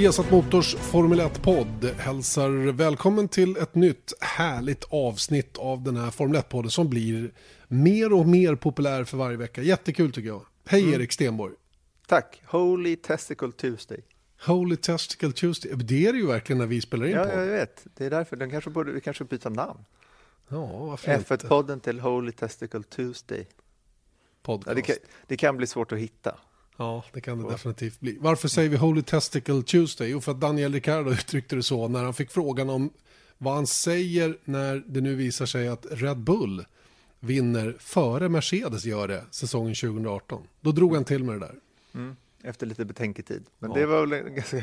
Viasat Motors Formel 1-podd hälsar välkommen till ett nytt härligt avsnitt av den här Formel 1-podden som blir mer och mer populär för varje vecka. Jättekul tycker jag. Hej Erik Stenborg. Tack. Holy Testicle Tuesday. Holy Testicle Tuesday. Det är det ju verkligen när vi spelar in Ja, på. jag vet. Det är därför. Den kanske borde, vi kanske byta namn. Ja, varför inte? F1-podden till Holy Testicle Tuesday. Ja, Podcast. det, kan, det kan bli svårt att hitta. Ja, det kan det definitivt bli. Varför säger vi Holy Testicle Tuesday? Jo, för att Daniel Ricciardo uttryckte det så när han fick frågan om vad han säger när det nu visar sig att Red Bull vinner före Mercedes gör det säsongen 2018. Då drog han till med det där. Efter lite betänketid. Men Ja. det var väl en ganska...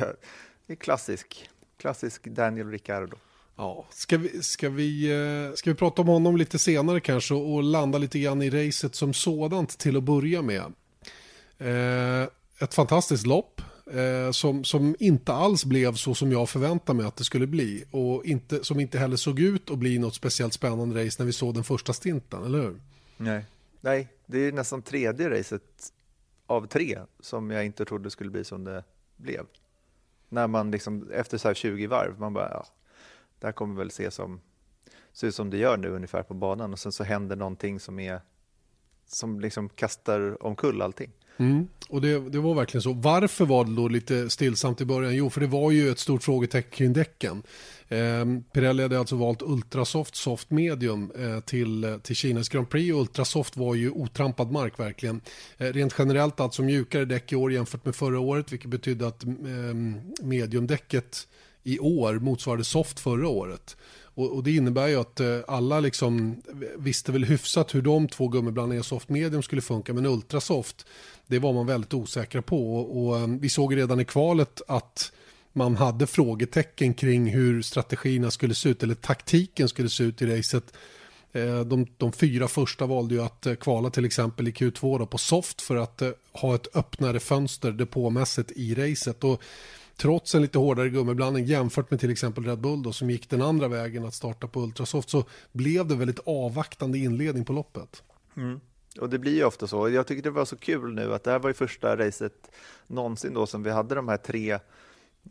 Det är klassisk. Klassisk Daniel Ricciardo. Ja, ska vi, ska, vi, eh, ska vi prata om honom lite senare kanske och landa lite grann i racet som sådant till att börja med. Eh, ett fantastiskt lopp eh, som, som inte alls blev så som jag förväntade mig att det skulle bli och inte, som inte heller såg ut att bli något speciellt spännande race när vi såg den första stinten, eller hur? Nej. Nej, det är nästan tredje racet av tre som jag inte trodde skulle bli som det blev. När man liksom, efter så här 20 varv, man bara, ja, det här kommer väl se som, se ut som det gör nu ungefär på banan och sen så händer någonting som är, som liksom kastar omkull allting. Mm. Och det, det var verkligen så. Varför var det då lite stillsamt i början? Jo, för det var ju ett stort frågetecken kring däcken. Eh, Pirelli hade alltså valt Ultrasoft Soft Medium eh, till, eh, till Kinas Grand Prix och Ultrasoft var ju otrampad mark verkligen. Eh, rent generellt alltså mjukare däck i år jämfört med förra året vilket betydde att eh, mediumdäcket i år motsvarade soft förra året. Och, och det innebär ju att eh, alla liksom visste väl hyfsat hur de två gummiblandningarna soft medium skulle funka men ultrasoft det var man väldigt osäkra på och, och eh, vi såg redan i kvalet att man hade frågetecken kring hur strategierna skulle se ut eller taktiken skulle se ut i racet. Eh, de, de fyra första valde ju att eh, kvala till exempel i Q2 då på soft för att ha ett öppnare fönster depåmässigt i racet. Och trots en lite hårdare gummiblandning jämfört med till exempel Red Bull då, som gick den andra vägen att starta på Ultrasoft så blev det väldigt avvaktande inledning på loppet. Mm. Och det blir ju ofta så. Jag tycker det var så kul nu att det här var ju första racet någonsin då som vi hade de här tre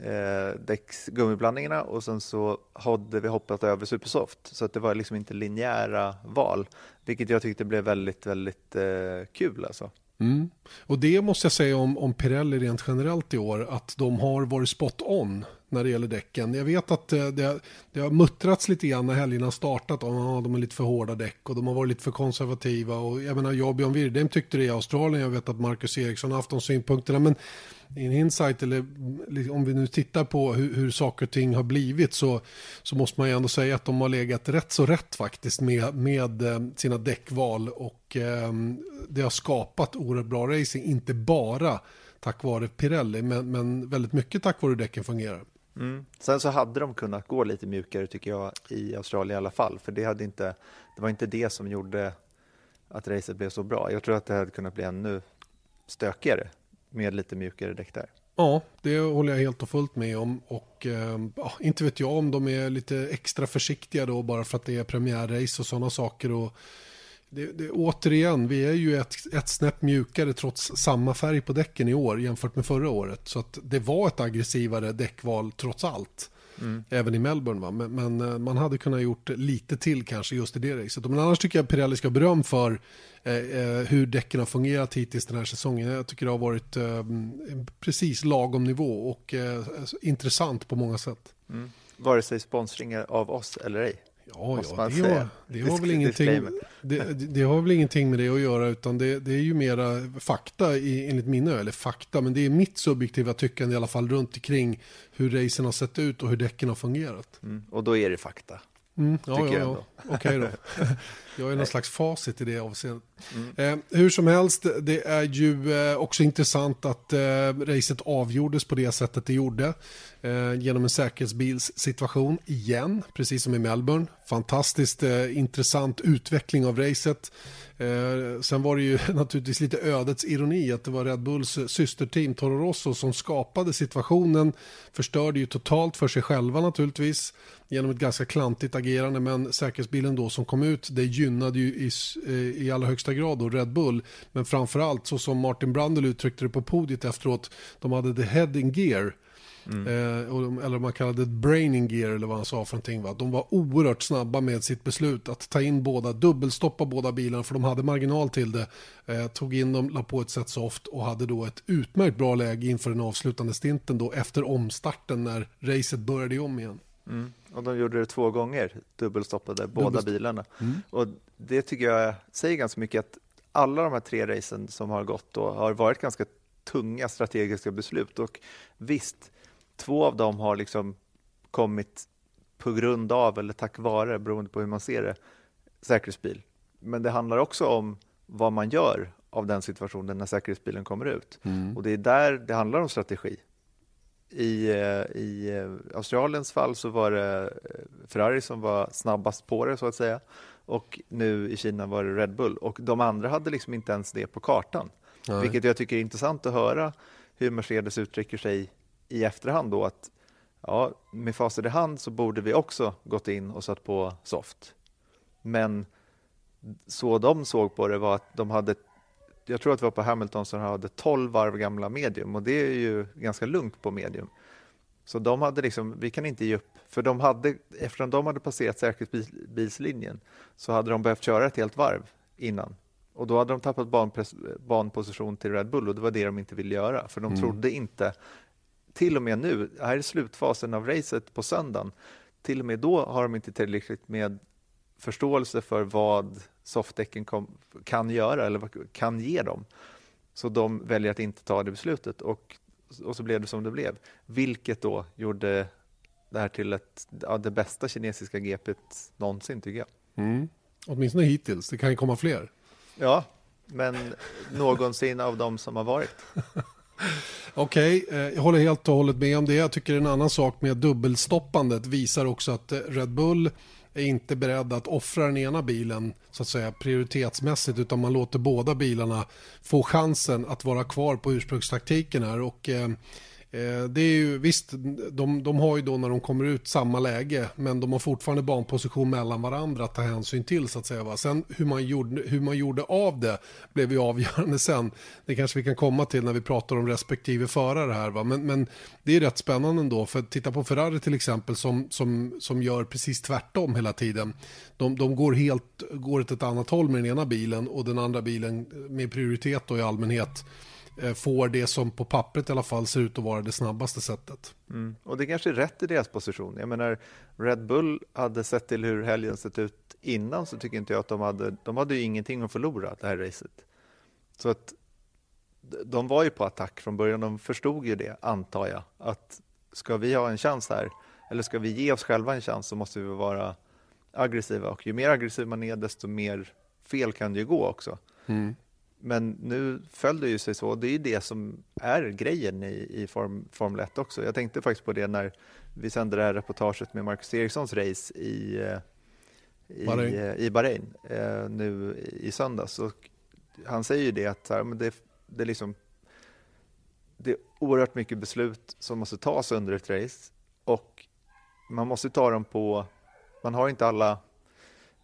eh, däcksgummiblandningarna och sen så hade vi hoppat över Supersoft. Så att det var liksom inte linjära val, vilket jag tyckte blev väldigt, väldigt eh, kul alltså. Mm. Och det måste jag säga om, om Pirelli rent generellt i år, att de har varit spot on när det gäller däcken. Jag vet att eh, det, det har muttrats lite grann när helgerna startat om ah, de är lite för hårda däck och de har varit lite för konservativa. Och jag menar, jag och Björn Wirdheim tyckte det i Australien, jag vet att Marcus Eriksson har haft de synpunkterna, men en insight, eller om vi nu tittar på hur, hur saker och ting har blivit så, så måste man ju ändå säga att de har legat rätt så rätt faktiskt med, med eh, sina däckval och eh, det har skapat oerhört bra racing, inte bara tack vare Pirelli, men, men väldigt mycket tack vare hur däcken fungerar. Mm. Sen så hade de kunnat gå lite mjukare tycker jag i Australien i alla fall, för det, hade inte, det var inte det som gjorde att racet blev så bra. Jag tror att det hade kunnat bli ännu stökigare med lite mjukare däck där. Ja, det håller jag helt och fullt med om. Och eh, ja, inte vet jag om de är lite extra försiktiga då bara för att det är premiärrace och sådana saker. Och det, det, återigen, vi är ju ett, ett snäpp mjukare trots samma färg på däcken i år jämfört med förra året. Så att det var ett aggressivare däckval trots allt. Även i Melbourne. Va? Men, men eh, man hade kunnat gjort lite till kanske just i det racet. Men annars tycker jag Pirelli ska beröm för eh, eh, hur däcken har fungerat hittills den här säsongen. Jag tycker det har varit eh, precis lagom nivå och eh, intressant på många sätt. Vare sig sponsring av oss eller ej. Ja, ja det, har, det, har väl ingenting, det, det har väl ingenting med det att göra utan det, det är ju mera fakta i, enligt mina eller fakta men det är mitt subjektiva tyckande i alla fall runt omkring hur racen har sett ut och hur däcken har fungerat. Mm. Och då är det fakta. Mm, ja, ja, ja. Okej då. Jag är någon slags facit i det avseendet. Mm. Eh, hur som helst, det är ju eh, också intressant att eh, racet avgjordes på det sättet det gjorde. Eh, genom en säkerhetsbilssituation igen, precis som i Melbourne. Fantastiskt eh, intressant utveckling av racet. Eh, sen var det ju naturligtvis lite ödets ironi att det var Red Bulls systerteam Toro Rosso som skapade situationen. Förstörde ju totalt för sig själva naturligtvis genom ett ganska klantigt agerande men säkerhetsbilen då som kom ut det gynnade ju i, eh, i allra högsta grad då Red Bull men framförallt så som Martin Brundle uttryckte det på podiet efteråt de hade the head in gear Eh, och de, eller man kallade det braining gear eller vad han sa för någonting. Va? De var oerhört snabba med sitt beslut att ta in båda, dubbelstoppa båda bilarna för de hade marginal till det. Eh, tog in dem, la på ett set soft och hade då ett utmärkt bra läge inför den avslutande stinten då efter omstarten när racet började om igen. Mm. Och de gjorde det två gånger, dubbelstoppade båda Dubbelstopp. bilarna. Och det tycker jag säger ganska mycket att alla de här tre racen som har gått då har varit ganska tunga strategiska beslut. Och visst, två av dem har liksom kommit på grund av eller tack vare, beroende på hur man ser det, säkerhetsbil. Men det handlar också om vad man gör av den situationen när säkerhetsbilen kommer ut. Och det är där det handlar om strategi. I, eh, I eh, Australiens fall så var det eh, Ferrari som var snabbast på det så att säga. Och nu i Kina var det Red Bull. Och de andra hade liksom inte ens det på kartan. Nej. Vilket jag tycker är intressant att höra hur Mercedes uttrycker sig i efterhand då att ja, med facit i hand så borde vi också gått in och satt på soft. Men så de såg på det var att de hade jag tror att det var på Hamilton som hade 12 varv gamla medium och det är ju ganska lugnt på medium. Så de hade liksom, vi kan inte ge upp, för de hade, eftersom de hade passerat säkerhetsbilslinjen så hade de behövt köra ett helt varv innan. Och då hade de tappat banpres- banposition till Red Bull och det var det de inte ville göra, för de trodde inte, till och med nu, här är slutfasen av racet på söndagen, till och med då har de inte tillräckligt med förståelse för vad softdäcken kom, kan göra eller kan ge dem. Så de väljer att inte ta det beslutet och, och så blev det som det blev. Vilket då gjorde det här till ett, ja, det bästa kinesiska GPet någonsin tycker jag. Mm. Åtminstone hittills, det kan ju komma fler. Ja, men någonsin av de som har varit. Okej, eh, jag håller helt och hållet med om det. Jag tycker en annan sak med dubbelstoppandet visar också att eh, Red Bull är inte beredd att offra den ena bilen så att säga prioritetsmässigt utan man låter båda bilarna få chansen att vara kvar på ursprungstaktiken här. Och eh, Eh, det är ju visst, de, de har ju då när de kommer ut samma läge men de har fortfarande banposition mellan varandra att ta hänsyn till så att säga. Va? Sen hur man, gjorde, hur man gjorde av det blev ju avgörande sen. Det kanske vi kan komma till när vi pratar om respektive förare här. Va? Men, men det är rätt spännande ändå för titta på Ferrari till exempel som, som, som gör precis tvärtom hela tiden. De, de går helt går åt ett annat håll med den ena bilen och den andra bilen med prioritet då i allmänhet får det som på pappret i alla fall ser ut att vara det snabbaste sättet. Mm. Och det kanske är rätt i deras position. Jag menar, Red Bull hade sett till hur helgen sett ut innan så tycker inte jag att de hade, de hade ju ingenting att förlora det här racet. Så att de var ju på attack från början, de förstod ju det, antar jag, att ska vi ha en chans här, eller ska vi ge oss själva en chans så måste vi vara aggressiva och ju mer aggressiv man är desto mer fel kan det ju gå också. Men nu föll det ju sig så. Det är ju det som är grejen i, i Form, Formel 1 också. Jag tänkte faktiskt på det när vi sände det här reportaget med Marcus Erikssons race i, eh, i Bahrain. Bahrain, i Bahrain eh, nu i söndags. Och han säger ju det att här, men det, det, är liksom, det är oerhört mycket beslut som måste tas under ett race och man måste ta dem på, man har inte alla,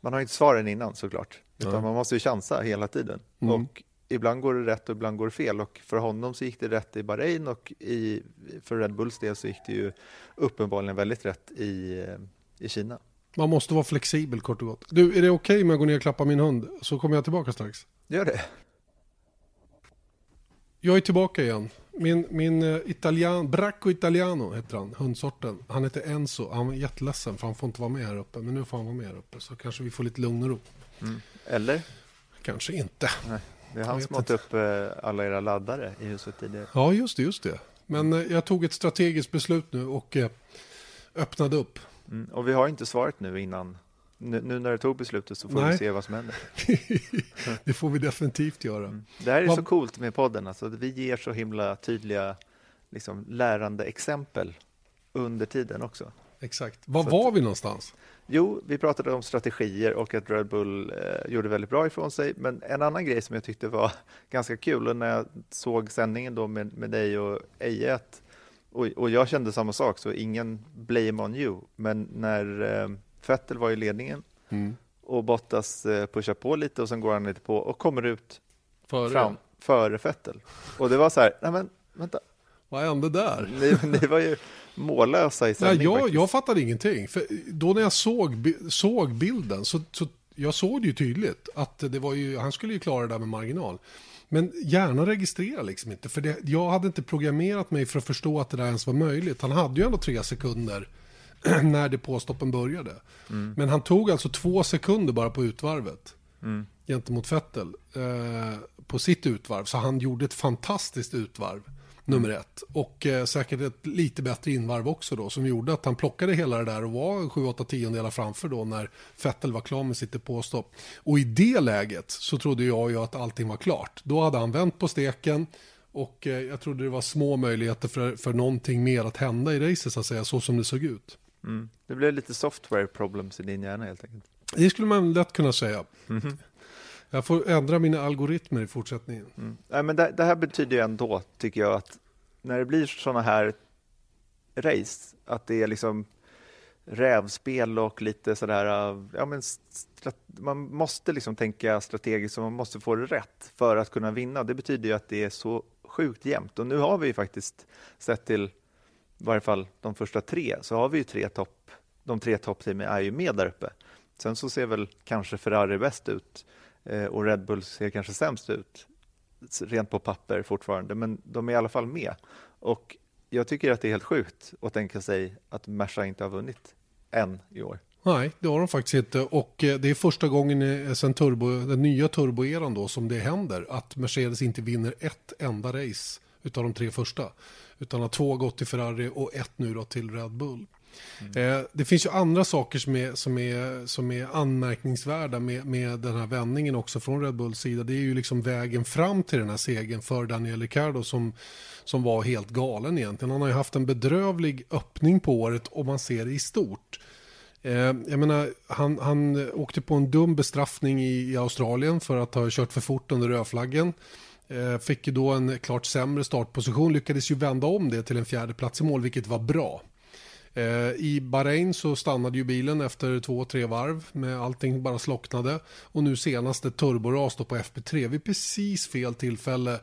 man har inte svaren innan såklart, utan Nej. man måste ju chansa hela tiden. Mm. Och ibland går det rätt och ibland går det fel och för honom så gick det rätt i Bahrain och i, för Red Bulls del så gick det ju uppenbarligen väldigt rätt i, i Kina. Man måste vara flexibel kort och gott. Du, är det okej om jag går ner och klappar min hund? Så kommer jag tillbaka strax. Gör det? Jag är tillbaka igen. Min, min eh, italian, Bracco Italiano heter han, hundsorten. Han heter Enzo. Han var jätteledsen för han får inte vara med här uppe. Men nu får han vara med här uppe. Så kanske vi får lite lugn och ro. Eller? Kanske inte. Nej, det är han som åt upp eh, alla era laddare i huset tidigare. Ja, just det, just det. Men eh, jag tog ett strategiskt beslut nu och eh, öppnade upp. Mm. Och vi har inte svaret nu innan nu, nu när det tog beslutet så får Nej. vi se vad som händer. det får vi definitivt göra. Det här är Vad- så coolt med podden, alltså, vi ger så himla tydliga liksom, lärande exempel under tiden också. Exakt. Var Så var vi någonstans? Jo, vi pratade om strategier och att Red Bull eh, gjorde väldigt bra ifrån sig. Men en annan grej som jag tyckte var ganska kul och när jag såg sändningen då med, med dig och Eje att, och, och jag kände samma sak, så ingen blame on you. Men när eh, Vettel var i ledningen Mm. och Bottas eh, pushar på lite och sen går han lite på och kommer ut Före. fram före Vettel. Och det var så här, nej men vänta, Vad hände där? ni, ni var ju mållösa i Ja, sändning jag, faktiskt. jag fattade ingenting. För då när jag såg, såg bilden så, så jag såg det ju tydligt att det var ju, han skulle ju klara det där med marginal. Men gärna registrera liksom inte. För det, jag hade inte programmerat mig för att förstå att det där ens var möjligt. Han hade ju ändå tre sekunder när det påstoppen började. Men han tog alltså två sekunder bara på utvarvet. Gentemot Vettel. Eh, på sitt utvarv. Så han gjorde ett fantastiskt utvarv. Nummer ett. Och eh, säkert ett lite bättre invarv också då. Som gjorde att han plockade hela det där och var 7-8 tiondelar framför då. När Vettel var klar med sitt påstopp. Och i det läget så trodde jag ju att allting var klart. Då hade han vänt på steken. Och eh, jag trodde det var små möjligheter för, för någonting mer att hända i racet så att säga. Så som det såg ut. Mm. Det blev lite software problems i din hjärna helt enkelt. Det skulle man lätt kunna säga. Jag får ändra mina algoritmer i fortsättningen. Mm. Nej, men det, det här betyder ju ändå, tycker jag, att när det blir sådana här race, att det är liksom rävspel och lite sådär, ja men man måste liksom tänka strategiskt och man måste få det rätt för att kunna vinna. Det betyder ju att det är så sjukt jämnt och nu har vi ju faktiskt sett till, i varje fall de första tre, så har vi ju tre topp, de tre toppteamen är ju med där uppe. Sen så ser väl kanske Ferrari bäst ut eh, Eh, och Red Bull ser kanske sämst ut rent på papper fortfarande, men de är i alla fall med. Och jag tycker att det är helt sjukt att tänka sig att Merca inte har vunnit än i år. Nej, det har de faktiskt inte. Och eh, det är första gången eh, sen turbo, den nya turboeran då som det händer. Att Mercedes inte vinner ett enda race utav de tre första. Utan har två gått till Ferrari och ett nu då till Red Bull. Mm. Eh, det finns ju andra saker som är, som är, som är anmärkningsvärda med, med den här vändningen också från Red Bulls sida. Det är ju liksom vägen fram till den här segern för Daniel Ricciardo som, som var helt galen egentligen. Han har ju haft en bedrövlig öppning på året om man ser det i stort. Eh, jag menar, han, han åkte på en dum bestraffning i, i Australien för att ha kört för fort under rödflaggen. Eh, fick ju då en klart sämre startposition, lyckades ju vända om det till en fjärde plats i mål, vilket var bra. Eh, I Bahrain så stannade ju bilen efter två, tre varv med allting bara slocknade. Och nu senaste turboras då på FP3 vid precis fel tillfälle.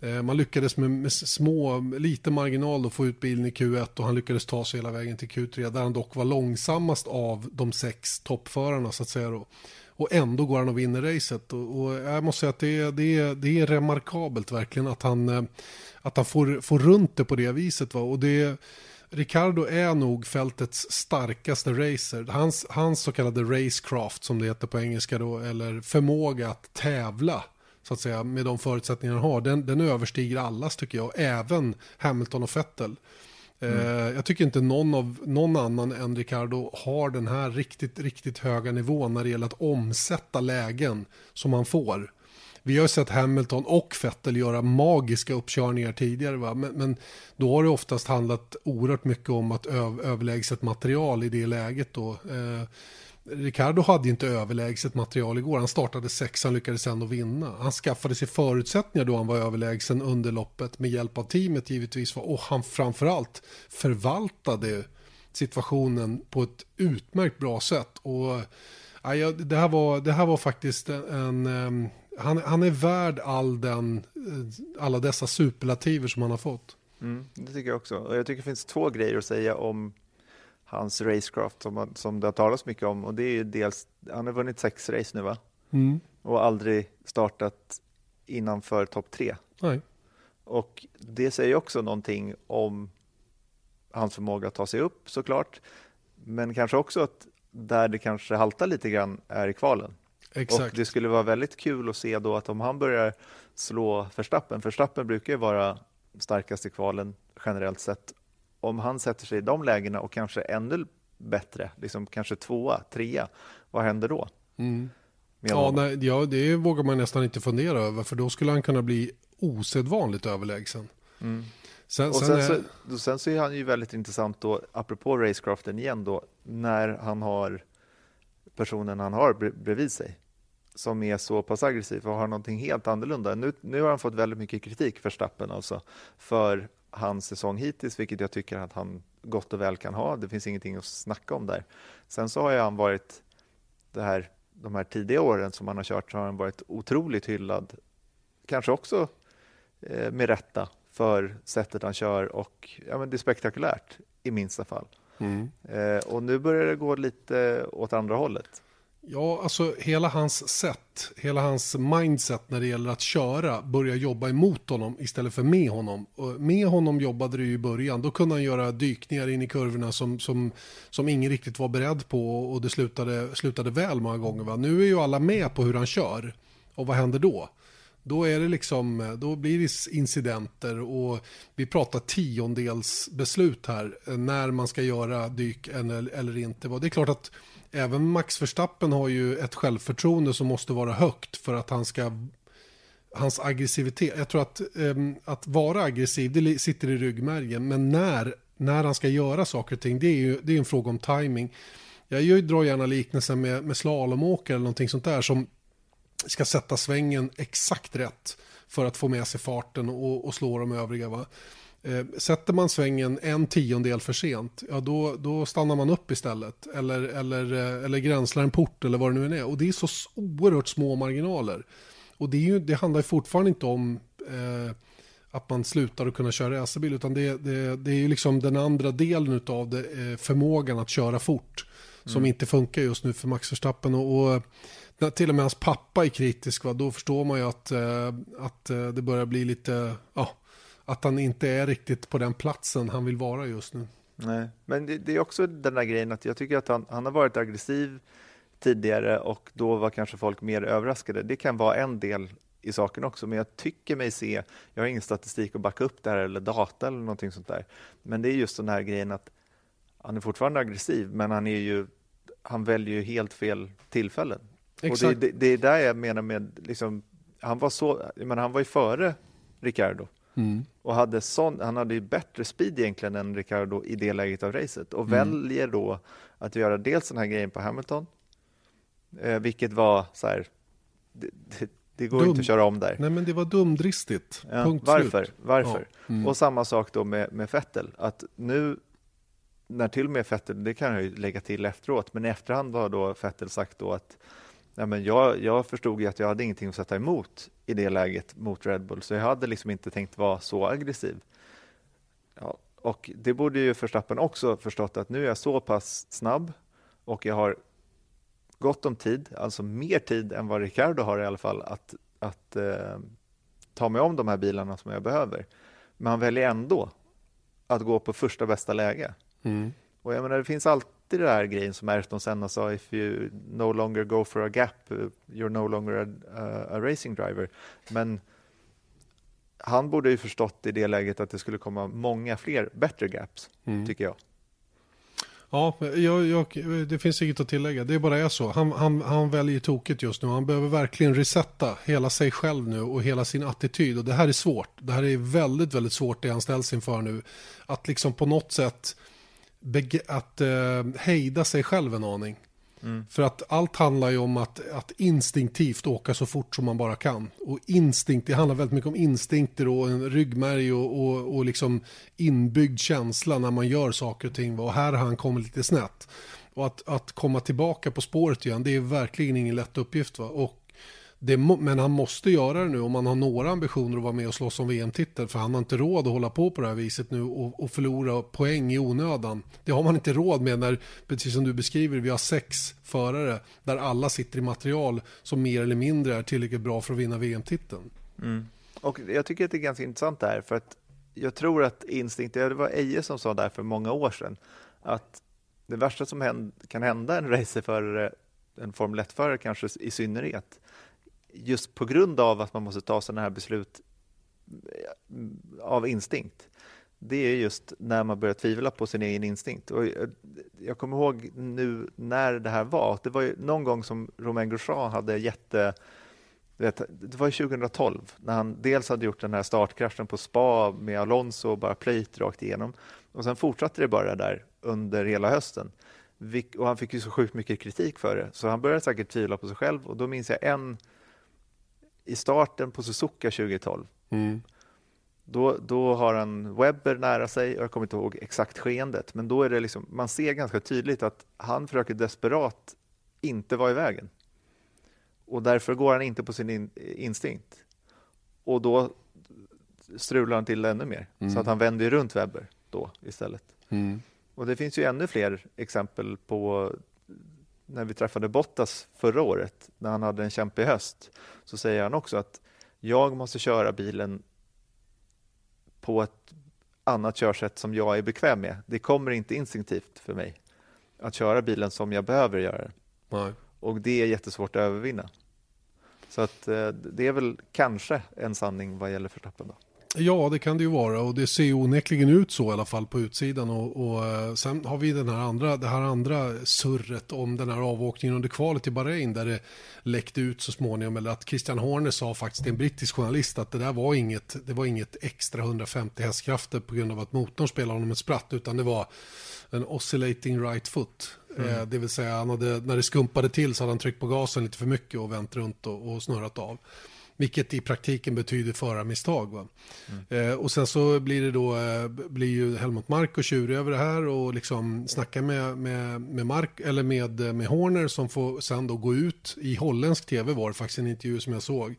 Eh, man lyckades med, med små, lite marginal då få ut bilen i Q1 och han lyckades ta sig hela vägen till Q3 där han dock var långsammast av de sex toppförarna så att säga då. Och ändå går han och vinner racet. Och, och jag måste säga att det är, det det är remarkabelt verkligen att han, eh, att han får, får runt det på det viset. Va? Och det Ricardo är nog fältets starkaste racer. Hans, hans så kallade racecraft som det heter på engelska då, eller förmåga att tävla så att säga med de förutsättningar han har, den, den överstiger allas tycker jag, även Hamilton och Vettel. Eh, jag tycker inte någon, av, någon annan än Ricardo har den här riktigt, riktigt höga nivån när det gäller att omsätta lägen som han får. Vi har ju sett Hamilton och Vettel göra magiska uppkörningar tidigare. Va? Men, men då har det oftast handlat oerhört mycket om att öv, överlägset material i det läget. Då. Eh, Ricardo hade ju inte överlägset material igår. Han startade sex, han lyckades ändå vinna. Han skaffade sig förutsättningar då han var överlägsen under loppet med hjälp av teamet givetvis. Och han framförallt förvaltade situationen på ett utmärkt bra sätt. Och ja, det, här var, det här var faktiskt en... en han, han är värd all den, eh, alla dessa superlativer som han har fått. Mm, det tycker jag också. Och jag tycker det finns två grejer att säga om hans racecraft som, som det har talats mycket om. Och det är ju dels, han har vunnit sex race nu va? Mm. Och aldrig startat innanför topp tre. Nej. Och det säger också någonting om hans förmåga att ta sig upp såklart. Men kanske också att där det kanske haltar lite grann är i kvalen. Exakt. Och det skulle vara väldigt kul att se då att om han börjar slå Verstappen, Verstappen brukar ju vara starkast i kvalen generellt sett. Om han sätter sig i de lägena och kanske ännu bättre, liksom kanske tvåa, trea, vad händer då? Mm. Ja, nej, ja, det vågar man nästan inte fundera över för då skulle han kunna bli osedvanligt överlägsen. Sen, Mm. Och sen, sen, är, så, sen så är han ju väldigt intressant då, apropå racecraften igen då, när han har personen han har bre- bredvid sig som är så pass aggressiv och har någonting helt annorlunda. Nu, nu har han fått väldigt mycket kritik för Stappen alltså, för hans säsong hittills, vilket jag tycker att han gott och väl kan ha. Det finns ingenting att snacka om där. Sen så har han varit, det här, de här tidiga åren som han har kört, så har han varit otroligt hyllad. Kanske också eh, med rätta för sättet han kör och ja, men det är spektakulärt i minsta fall. mm. Eh, och nu börjar det gå lite åt andra hållet. Ja, alltså hela hans sätt, hela hans mindset när det gäller att köra börjar jobba emot honom istället för med honom. Och med honom jobbade det ju i början. Då kunde han göra dykningar in i kurvorna som, som, som ingen riktigt var beredd på och det slutade, slutade väl många gånger. Va? Nu är ju alla med på hur han kör. Och vad händer då? Då, är det liksom, då blir det incidenter och vi pratar tiondels beslut här eh, när man ska göra dyk eller, eller inte. Det är klart att även Max Verstappen har ju ett självförtroende som måste vara högt för att han ska hans aggressivitet. Jag tror att, um, att vara aggressiv, det sitter i ryggmärgen. Men när, när han ska göra saker och ting, det är ju det är en fråga om timing. Jag gör, drar gärna liknelsen med, med slalomåkare eller någonting sånt där som ska sätta svängen exakt rätt för att få med sig farten och, och slå de övriga. Va? Eh, sätter man svängen en tiondel för sent, ja då, då stannar man upp istället. Eller, eller, eh, eller gränslar en port eller vad det nu än är. Och det är så oerhört små marginaler. Och det, är ju, det handlar fortfarande inte om eh, att man slutar att kunna köra racerbil, utan det, det, det är ju liksom den andra delen av det, eh, förmågan att köra fort, som inte funkar just nu för Max Verstappen. Och, och när till och med hans pappa är kritisk, va, då förstår man ju att, eh, att det börjar bli lite, ja, att han inte är riktigt på den platsen han vill vara just nu. Nej. Men det, det är också den där grejen att jag tycker att han, han har varit aggressiv tidigare och då var kanske folk mer överraskade. Det kan vara en del i saken också, men jag tycker mig se, jag har ingen statistik att backa upp det här eller data eller någonting sånt där, men det är just den här grejen att han är fortfarande aggressiv, men han är ju, han väljer ju helt fel tillfällen. Och det, Exakt. det, det är där jag menar med, liksom, han var så, menar, han var ju före Ricardo Mm. och hade sån, han hade ju bättre speed egentligen än Ricardo i det läget av racet och väljer då att göra dels den här grejen på Hamilton, eh, vilket var så här, det, det, det går Dum. inte att köra om där. Nej men det var dumdristigt. Ja, Punkt varför? slut. Varför? Ja, mm. Och samma sak då med, med Vettel, att nu när till och med Vettel, det kan jag ju lägga till efteråt, men i efterhand har då Vettel sagt då att Nej, men jag, jag förstod ju att jag hade ingenting att sätta emot i det läget mot Red Bull, så jag hade liksom inte tänkt vara så aggressiv. Ja, och det borde ju Verstappen också förstått att nu är jag så pass snabb och jag har gott om tid, alltså mer tid än vad Ricardo har i alla fall, att, att eh, ta mig om de här bilarna som jag behöver. Men han väljer ändå att gå på första bästa läge. Mm. Och jag menar, det finns alltid det där grejen som Ayrton Senna sa, if you no longer go for a gap, uh, you're no longer a, a, racing driver. Men han borde ju förstått i det läget att det skulle komma många fler bättre gaps, Mm. tycker jag. Ja, jag, jag, det finns inget att tillägga. Det bara är så. Han, han, han väljer tokigt just nu. Han behöver verkligen resetta hela sig själv nu och hela sin attityd. Och det här är svårt. Det här är väldigt, väldigt svårt det han ställs inför nu. Att liksom på något sätt att eh, hejda sig själv en aning. För att allt handlar ju om att, att instinktivt åka så fort som man bara kan. Och instinkt, det handlar väldigt mycket om instinkter och en ryggmärg och, och, och liksom inbyggd känsla när man gör saker och ting. Och här har han kommit lite snett. Och att, att komma tillbaka på spåret igen, det är verkligen ingen lätt uppgift. Va? Och det, men han måste göra det nu om han har några ambitioner att vara med och slåss om VM-titeln För han har inte råd att hålla på på det här viset nu och, och förlora poäng i onödan. Det har man inte råd med när, precis som du beskriver, vi har sex förare där alla sitter i material som mer eller mindre är tillräckligt bra för att vinna VM-titeln. Mm. Och jag tycker att det är ganska intressant det här, för att jag tror att instinkt, det var Eje som sa det här för många år sedan, att det värsta som händ, kan hända en racerförare, en Formel 1-förare kanske i synnerhet, just på grund av att man måste ta sådana här beslut eh, av instinkt, det är just när man börjar tvivla på sin egen instinkt. Och eh, jag, kommer ihåg nu när det här var, det var ju någon gång som Romain Grosjean hade jätte vet, det var 2012 när han dels hade gjort den här startkraschen på spa med Alonso och bara plöjt rakt igenom och sen fortsatte det bara där under hela hösten. Och han fick ju så sjukt mycket kritik för det så han började säkert tvivla på sig själv och då minns jag en i starten på Suzuka 2012 Mm. då, då har han Webber nära sig, och jag kommer inte ihåg exakt skeendet, men då är det liksom, man ser ganska tydligt att han försöker desperat inte vara i vägen. Och därför går han inte på sin in, instinkt. Och då strular han till ännu mer, så att han vänder runt Webber då istället. Mm. Och det finns ju ännu fler exempel på när vi träffade Bottas förra året, när han hade en kämpig höst, så säger han också att jag måste köra bilen på ett annat körsätt som jag är bekväm med. Det kommer inte instinktivt för mig att köra bilen som jag behöver göra. Nej. Och det är jättesvårt att övervinna. Så att eh, det är väl kanske en sanning vad gäller Verstappen då. Ja, det kan det ju vara och det ser ju onekligen ut så i alla fall på utsidan. Och, och eh, sen har vi den här andra, det här andra surret om den här avåkningen under kvalet i Bahrain där det läckte ut så småningom. Eller att Christian Horner sa faktiskt till en brittisk journalist att det där var inget, det var inget extra 150 hästkrafter på grund av att motorn spelade honom ett spratt utan det var en oscillating right foot. Eh, det vill säga hade, när det skumpade till så hade han tryckt på gasen lite för mycket och vänt runt och, och snurrat av. Vilket i praktiken betyder förarmisstag. Va? Eh, och sen så blir det då, eh, blir ju Helmut Marko tjurig över det här och liksom snackar med, med, med, Mark, eller med, eh, med Horner som får sen då gå ut i holländsk tv var det faktiskt en intervju som jag såg.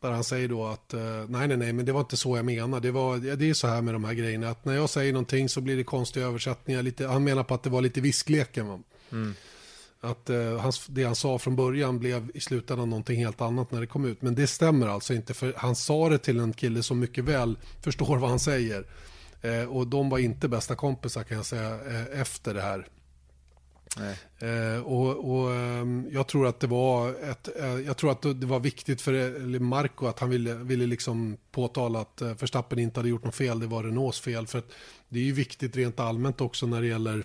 Där han säger då att eh, nej, nej, nej, men det var inte så jag menar. Det, var, det är så här med de här grejerna att när jag säger någonting så blir det konstiga översättningar. Lite, han menar på att det var lite viskleken. Va? Att eh, hans, det han sa från början blev i slutändan någonting helt annat när det kom ut. Men det stämmer alltså inte för han sa det till en kille som mycket väl förstår vad han säger. Eh, och de var inte bästa kompisar kan jag säga eh, efter det här. Eh, och, och ehm, jag tror att det var ett, eh, jag tror att det var viktigt för Marco att han ville, ville liksom påtala att eh, Verstappen inte hade gjort något fel, det var Renaults fel. För att det är ju viktigt rent allmänt också när det gäller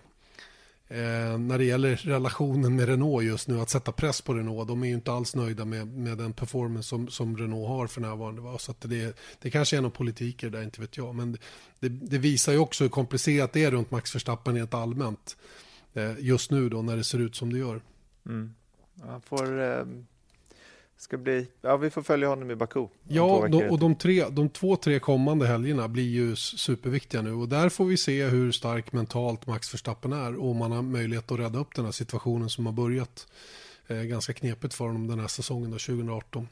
Eh, när det gäller relationen med Renault just nu, att sätta press på Renault. De är ju inte alls nöjda med, med den performance som, som Renault har för närvarande. Va? Så att det, det kanske är någon politik i det där, inte vet jag. Men det, det visar ju också hur komplicerat det är runt Max Verstappen rent allmänt. Eh, just nu då, när det ser ut som det gör. Mm. Han får, eh, ska bli, ja, vi får följa honom i Baku. Ja, de, och de, tre, de två, tre kommande helgerna blir ju superviktiga nu. Och där får vi se hur stark mentalt Max Verstappen är. Och om han har möjlighet att rädda upp den här situationen som har börjat eh, ganska knepigt för honom den här säsongen då, 2018.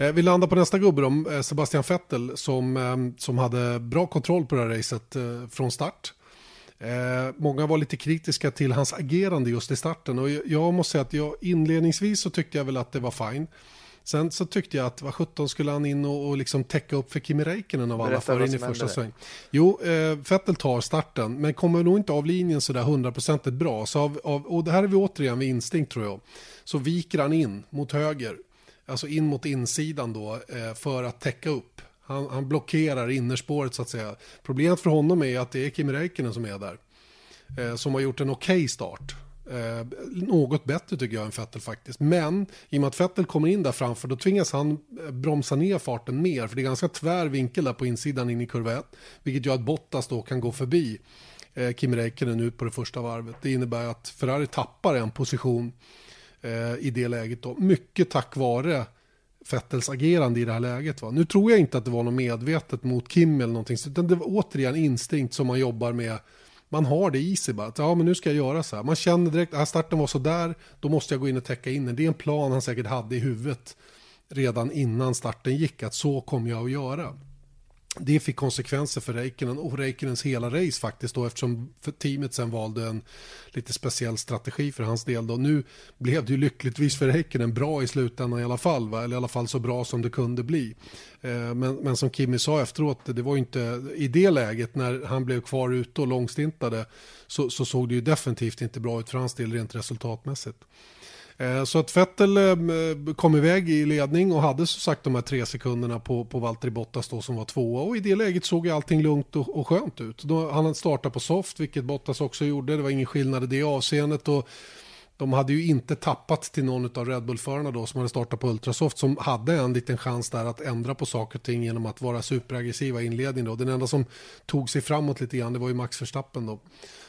Eh, vi landar på nästa gubbe då, eh, Sebastian Vettel som, eh, som hade bra kontroll på det här racet eh, från start. Eh, många var lite kritiska till hans agerande just i starten och jag, jag måste säga att jag inledningsvis så tyckte jag väl att det var fine. Sen så tyckte jag att vad 17 skulle han in och, och liksom täcka upp för Kimi Räikkönen av alla för in i första sväng. Jo, eh, Vettel tar starten men kommer nog inte av linjen sådär hundraprocentigt bra. Så av, av, och det här är vi återigen vid instinkt tror jag. Så viker han in mot höger, alltså in mot insidan då eh, för att täcka upp. Han, han blockerar innerspåret så att säga. Problemet för honom är att det är Kimi Räikkönen som är där eh, som har gjort en okej start. Eh, något bättre tycker jag än Vettel faktiskt. Men i och med att Vettel kommer in där framför då tvingas han eh, bromsa ner farten mer. För det är ganska tvär vinkel där på insidan in i kurva 1. Vilket gör att Bottas då kan gå förbi eh, Kimi Räikkönen ut på det första varvet. Det innebär att Ferrari tappar en position eh, i det läget då. Mycket tack vare Vettels agerande i det här läget. Va? Nu tror jag inte att det var något medvetet mot Kim eller någonting. Utan det var återigen instinkt som man jobbar med. Man har det i sig bara. Att, ja, men nu ska jag göra så här. Man känner direkt att starten var så där. Då måste jag gå in och täcka in den. Det är en plan han säkert hade i huvudet redan innan starten gick. Att så kommer jag att göra. Det fick konsekvenser för Räikkönen och Räikkönens hela race faktiskt då eftersom teamet sen valde en lite speciell strategi för hans del då. Nu blev det ju lyckligtvis för Räikkönen bra i slutändan i alla fall, va? eller i alla fall så bra som det kunde bli. Eh, men, men som Kimi sa efteråt, det var ju inte i det läget när han blev kvar ute och långstintade så, så såg det ju definitivt inte bra ut för hans del rent resultatmässigt. Eh, så att Vettel eh, kom iväg i ledning och hade som sagt de här tre sekunderna på, på Valtteri Bottas då som var tvåa och i det läget såg ju allting lugnt och, och skönt ut. Då, han startade på soft, vilket Bottas också gjorde, det var ingen skillnad i det avseendet och de hade ju inte tappat till någon av Red Bull-förarna då som hade startat på Ultrasoft som hade en liten chans där att ändra på saker och ting genom att vara superaggressiva i inledningen då. Den enda som tog sig framåt lite grann det var ju Max Verstappen då.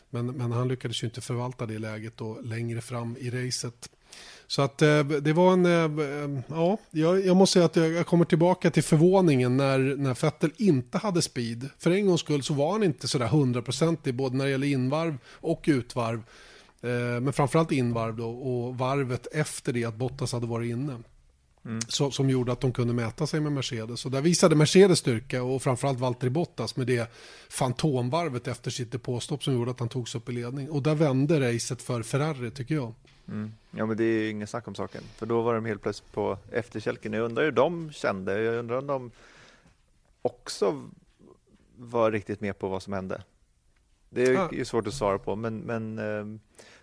Men, men han lyckades ju inte förvalta det läget då längre fram i racet. Så att eh, det var en, eh, ja, jag, måste säga att jag, kommer tillbaka till förvåningen när, när Vettel inte hade speed. För en gångs skull så var han inte sådär hundraprocentig både när det gäller invarv och utvarv. Eh, men framförallt invarv då och varvet efter det att Bottas hade varit inne. Så, som gjorde att de kunde mäta sig med Mercedes. Och där visade Mercedes styrka och framförallt Valtteri Bottas med det fantomvarvet efter sitt depåstopp som gjorde att han togs upp i ledning. Och där vände racet för Ferrari tycker jag. Mm. Ja, men det är ju ingen snack om saken. För då var de helt plötsligt på efterkälken. Jag undrar hur de kände. Jag undrar om de också var riktigt med på vad som hände. Det är Ja. ju svårt att svara på, men, men eh,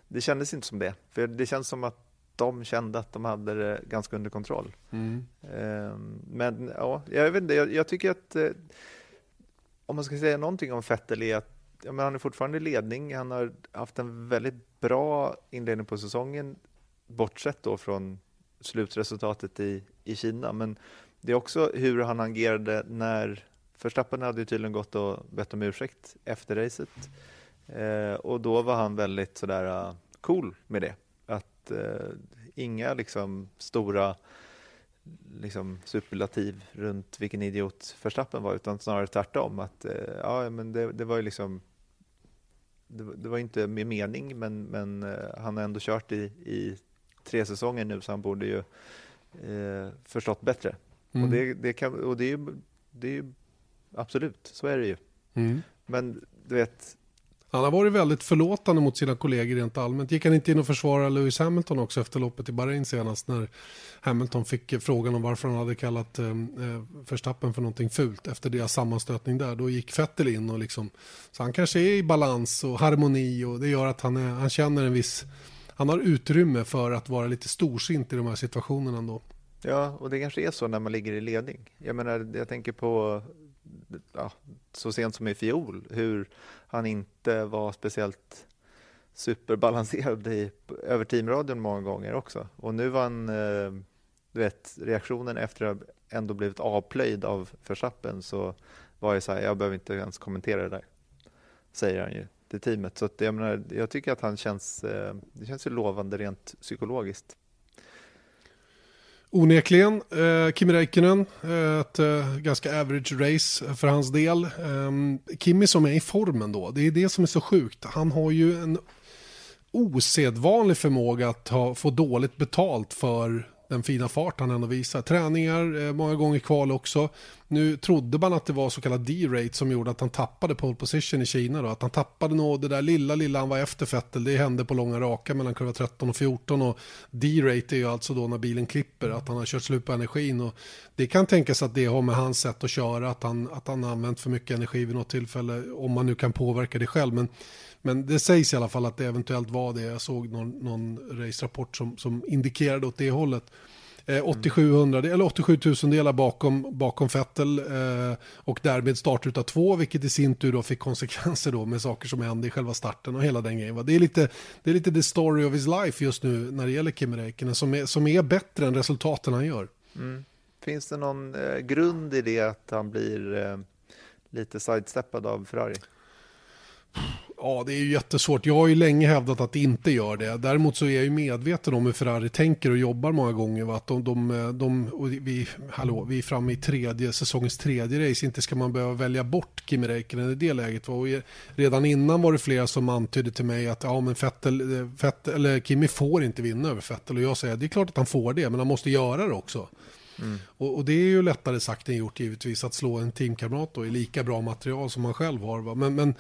det kändes inte som det. För det känns som att de kände att de hade det ganska under kontroll. Eh, Men ja, jag vet inte, jag, jag tycker att eh, om man ska säga någonting om Vettel är att ja, men han är fortfarande i ledning. Han har haft en väldigt bra inledning på säsongen, bortsett då från slutresultatet i, i Kina. Men det är också hur han agerade när Verstappen hade ju tydligen gått och bett om ursäkt efter racet. Eh, och då var han väldigt sådär eh, cool med det. Att eh, inga liksom stora liksom superlativ runt vilken idiot Verstappen var, utan snarare tvärtom. Att, eh, ja, men det, det var ju liksom det, var- det var inte med mening, men, men eh, han har ändå kört i, i tre säsonger nu, så han borde ju eh, förstått bättre. Mm. Och, det, det, kan, och det, är ju, det är ju absolut, så är det ju. Mm. Men du vet, han har varit väldigt förlåtande mot sina kollegor rent allmänt. Gick han inte in och försvarade Lewis Hamilton också efter loppet i Bahrain senast när Hamilton fick frågan om varför han hade kallat eh, eh, Verstappen för någonting fult efter deras sammanstötning där. Då gick Vettel in och liksom, så han kanske är i balans och harmoni och det gör att han, är, han känner en viss, han har utrymme för att vara lite storsint i de här situationerna ändå. Ja, och det kanske är så när man ligger i ledning. Jag menar, jag tänker på ja, så sent som i fjol, hur han inte var speciellt superbalanserad i, över teamradion många gånger också. Och nu var han, eh, du vet, reaktionen efter att ha ändå blivit avplöjd av Verstappen så var ju så här, jag behöver inte ens kommentera det där, säger han ju till teamet. Så att, jag, menar, jag tycker att han känns, eh, det känns ju lovande rent psykologiskt. Onekligen, eh, Kimi Räikkönen, eh, ett eh, ganska average race för hans del. Eh, Kimi som är i formen då, det är det som är så sjukt. Han har ju en osedvanlig förmåga att ha, få dåligt betalt för den fina fart han ändå visar. Träningar, eh, många gånger kval också. Nu trodde man att det var så kallad D-rate som gjorde att han tappade pole position i Kina. Då. Att han tappade nog det där lilla, lilla han var efter Fettel, Det hände på långa raka mellan kurva 13 och 14. Och D-rate är ju alltså då när bilen klipper, att han har kört slut på energin. Och det kan tänkas att det har med hans sätt att köra, att han, att han har använt för mycket energi vid något tillfälle, om man nu kan påverka det själv. Men, men det sägs i alla fall att det eventuellt var det. Jag såg någon, någon race-rapport som, som indikerade åt det hållet. Eh, 8700, eller 87 000 delar bakom, bakom Vettel eh, och därmed start utav två, vilket i sin tur då fick konsekvenser då med saker som hände i själva starten och hela den grejen. va. Det är lite, det är lite the story of his life just nu när det gäller Kimi Räikkönen som är, som är bättre än resultaten han gör. Finns det någon eh, grund i det att han blir eh, lite sidesteppad av Ferrari? Ja, det är ju jättesvårt. Jag har ju länge hävdat att det inte gör det. Däremot så är jag ju medveten om hur Ferrari tänker och jobbar många gånger. Va? Att de, de, de, vi, hallå, vi är framme i tredje, säsongens tredje race. Inte ska man behöva välja bort Kimi Räikkönen i det läget. Va? Och redan innan var det flera som antydde till mig att ja, men Vettel, eh, Vettel, eller Kimi får inte vinna över Vettel. Och jag säger det är klart att han får det, men han måste göra det också. Och, och det är ju lättare sagt än gjort givetvis att slå en teamkamrat då i lika bra material som man själv har. Va? Men, men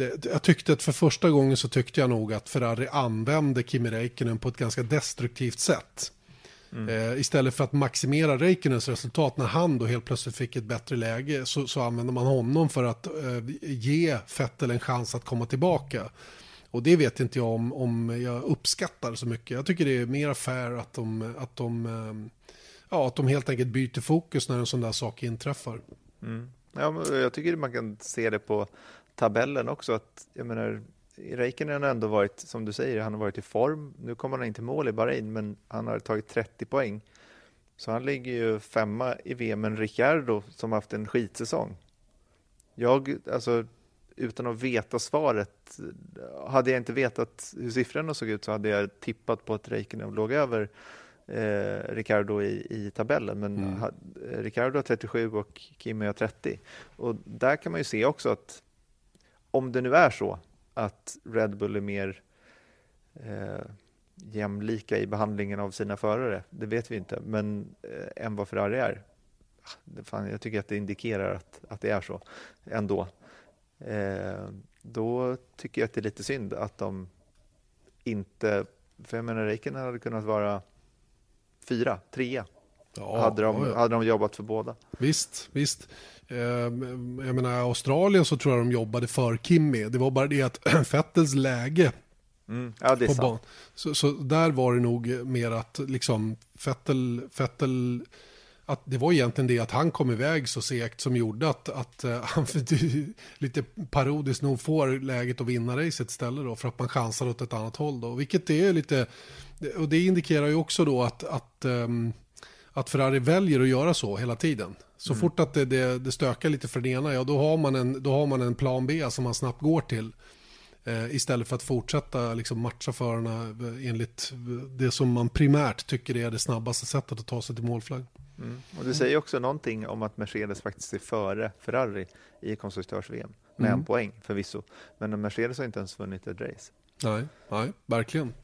det, jag tyckte att för första gången så tyckte jag nog att Ferrari använde Kimi Räikkönen på ett ganska destruktivt sätt. Eh, istället för att maximera Räikkönens resultat när han då helt plötsligt fick ett bättre läge så, så använde man honom för att eh, ge Vettel en chans att komma tillbaka. Och det vet inte jag om, om jag uppskattar så mycket. Jag tycker det är mer fair att de, att de, eh, ja, att de helt enkelt byter fokus när en sån där sak inträffar. Ja, men jag tycker man kan se det på tabellen också. Att, jag menar, Räikkönen har ändå varit, som du säger, han har varit i form. Nu kommer han inte mål i Bahrain, men han har tagit 30 poäng. Så han ligger ju femma i VM, men Ricciardo som haft en skitsäsong. Jag, alltså, utan att veta svaret, hade jag inte vetat hur siffrorna såg ut så hade jag tippat på att Räikkönen låg över eh, Ricardo i, i tabellen. Men Mm. ha, Ricardo har 37 och Kimi har 30. Och där kan man ju se också att om det nu är så att Red Bull är mer eh, jämlika i behandlingen av sina förare, det vet vi inte, men eh, än vad Ferrari är. Ah, fan, jag tycker att det indikerar att, att det är så ändå. Eh, då tycker jag att det är lite synd att de inte, för jag menar Räikkönen hade kunnat vara fyra, trea, Ja, hade, de, ja. hade de jobbat för båda. Visst, visst. Eh, jag menar, Australien så tror jag de jobbade för Kimmy. Det var bara det att Fettels läge Mm. Ja, på sant. ban. Så, så där var det nog mer att liksom Fettel, Fettel att det var egentligen det att han kom iväg så segt som gjorde att, att eh, han lite parodiskt nog får läget att vinna racet istället då för att man chansar åt ett annat håll då. Vilket det är lite, och det indikerar ju också då att, att, ehm, att Ferrari väljer att göra så hela tiden. Så fort att det, det, det stökar lite för den ena, ja då har man en, då har man en plan B som man snabbt går till. Eh, istället för att fortsätta liksom, matcha förarna eh, enligt det som man primärt tycker är det snabbaste sättet att ta sig till målflagg. Mm. Och det säger också någonting om att Mercedes faktiskt är före Ferrari i konstruktörs-VM med Mm. en poäng förvisso. Men Mercedes har inte ens vunnit ett race. Nej, nej, verkligen.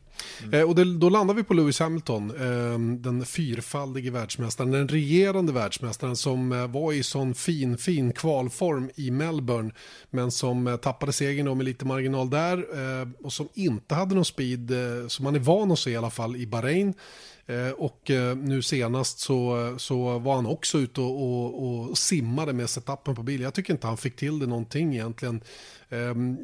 Mm. Eh, och det, då landar vi på Lewis Hamilton, eh, den fyrfaldige världsmästaren, den regerande världsmästaren som eh, var i sån fin, fin kvalform i Melbourne, men som eh, tappade segern med lite marginal där eh, och som inte hade någon speed, eh, som man är van att se i alla fall i Bahrain. Eh, och eh, nu senast så, så var han också ute och, och, och simmade med setupen på bilen. Jag tycker inte han fick till det någonting egentligen. Ehm,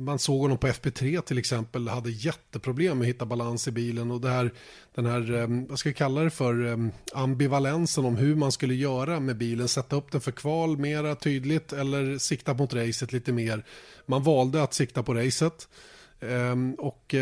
man såg honom på FP3 till exempel, hade jätteproblem med att hitta balans i bilen och det här, den här, ehm, vad ska vi kalla det för, ehm, ambivalensen om hur man skulle göra med bilen, sätta upp den för kval mera tydligt eller sikta mot racet lite mer. Man valde att sikta på racet och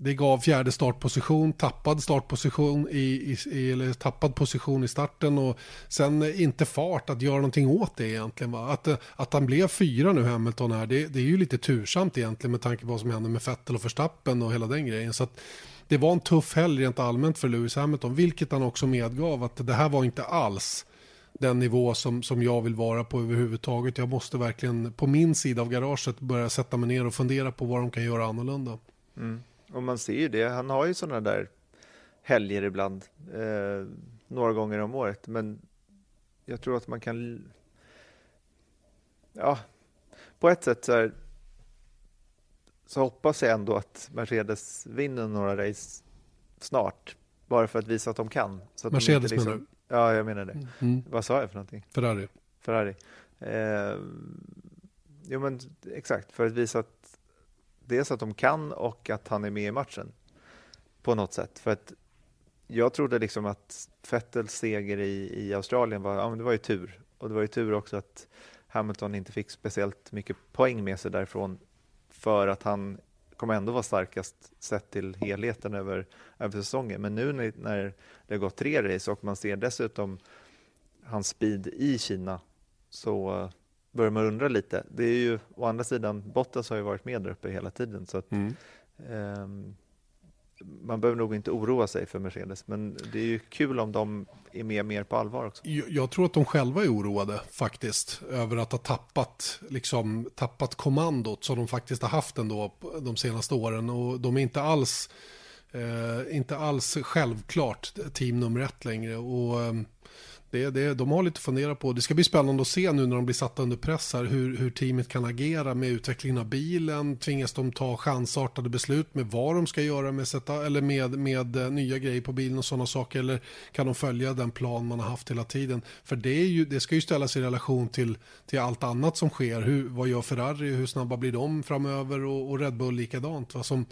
det gav fjärde startposition, tappad startposition i, i, i, eller tappad position i starten och sen inte fart att göra någonting åt det egentligen. Va? Att, att han blev fyra nu Hamilton här, det, det är ju lite tursamt egentligen med tanke på vad som hände med Vettel och Verstappen och hela den grejen. Så att det var en tuff helg rent allmänt för Lewis Hamilton, vilket han också medgav att det här var inte alls den nivå som, som jag vill vara på överhuvudtaget. Jag måste verkligen på min sida av garaget börja sätta mig ner och fundera på vad de kan göra annorlunda. Mm. Och man ser ju det, han har ju sådana där helger ibland, eh, några gånger om året, men jag tror att man kan, ja, på ett sätt så, här, så hoppas jag ändå att Mercedes vinner några race snart, bara för att visa att de kan. Så att de Mercedes inte menar du? Ja, jag menar det. Mm. Vad sa jag för någonting? Ferrari. Ferrari. Eh, jo men exakt, för att visa att dels att de kan och att han är med i matchen på något sätt. För att jag trodde liksom att Vettels seger i, i Australien var, ja, men det var ju tur. Och det var ju tur också att Hamilton inte fick speciellt mycket poäng med sig därifrån för att han kommer ändå vara starkast sett till helheten över, över säsongen. Men nu när, när det har gått tre race och man ser dessutom hans speed i Kina så börjar man undra lite. Det är ju å andra sidan, Bottas har ju varit med där uppe hela tiden så att Mm. ehm, man behöver nog inte oroa sig för Mercedes men det är ju kul om de är med mer på allvar också. Jag, jag tror att de själva är oroade faktiskt över att ha tappat, liksom, tappat kommandot som de faktiskt har haft ändå de senaste åren och de är inte alls, eh, inte alls självklart team nummer ett längre och eh, det, det, de har lite att fundera på. Det ska bli spännande att se nu när de blir satta under press här hur, hur teamet kan agera med utvecklingen av bilen. Tvingas de ta chansartade beslut med vad de ska göra med, sätta, eller med, med eh, nya grejer på bilen och sådana saker. Eller kan de följa den plan man har haft hela tiden? För det, är ju, det ska ju ställas i relation till, till allt annat som sker. Hur, vad gör Ferrari? Hur snabba blir de framöver? Och, och Red Bull likadant. Va? Som,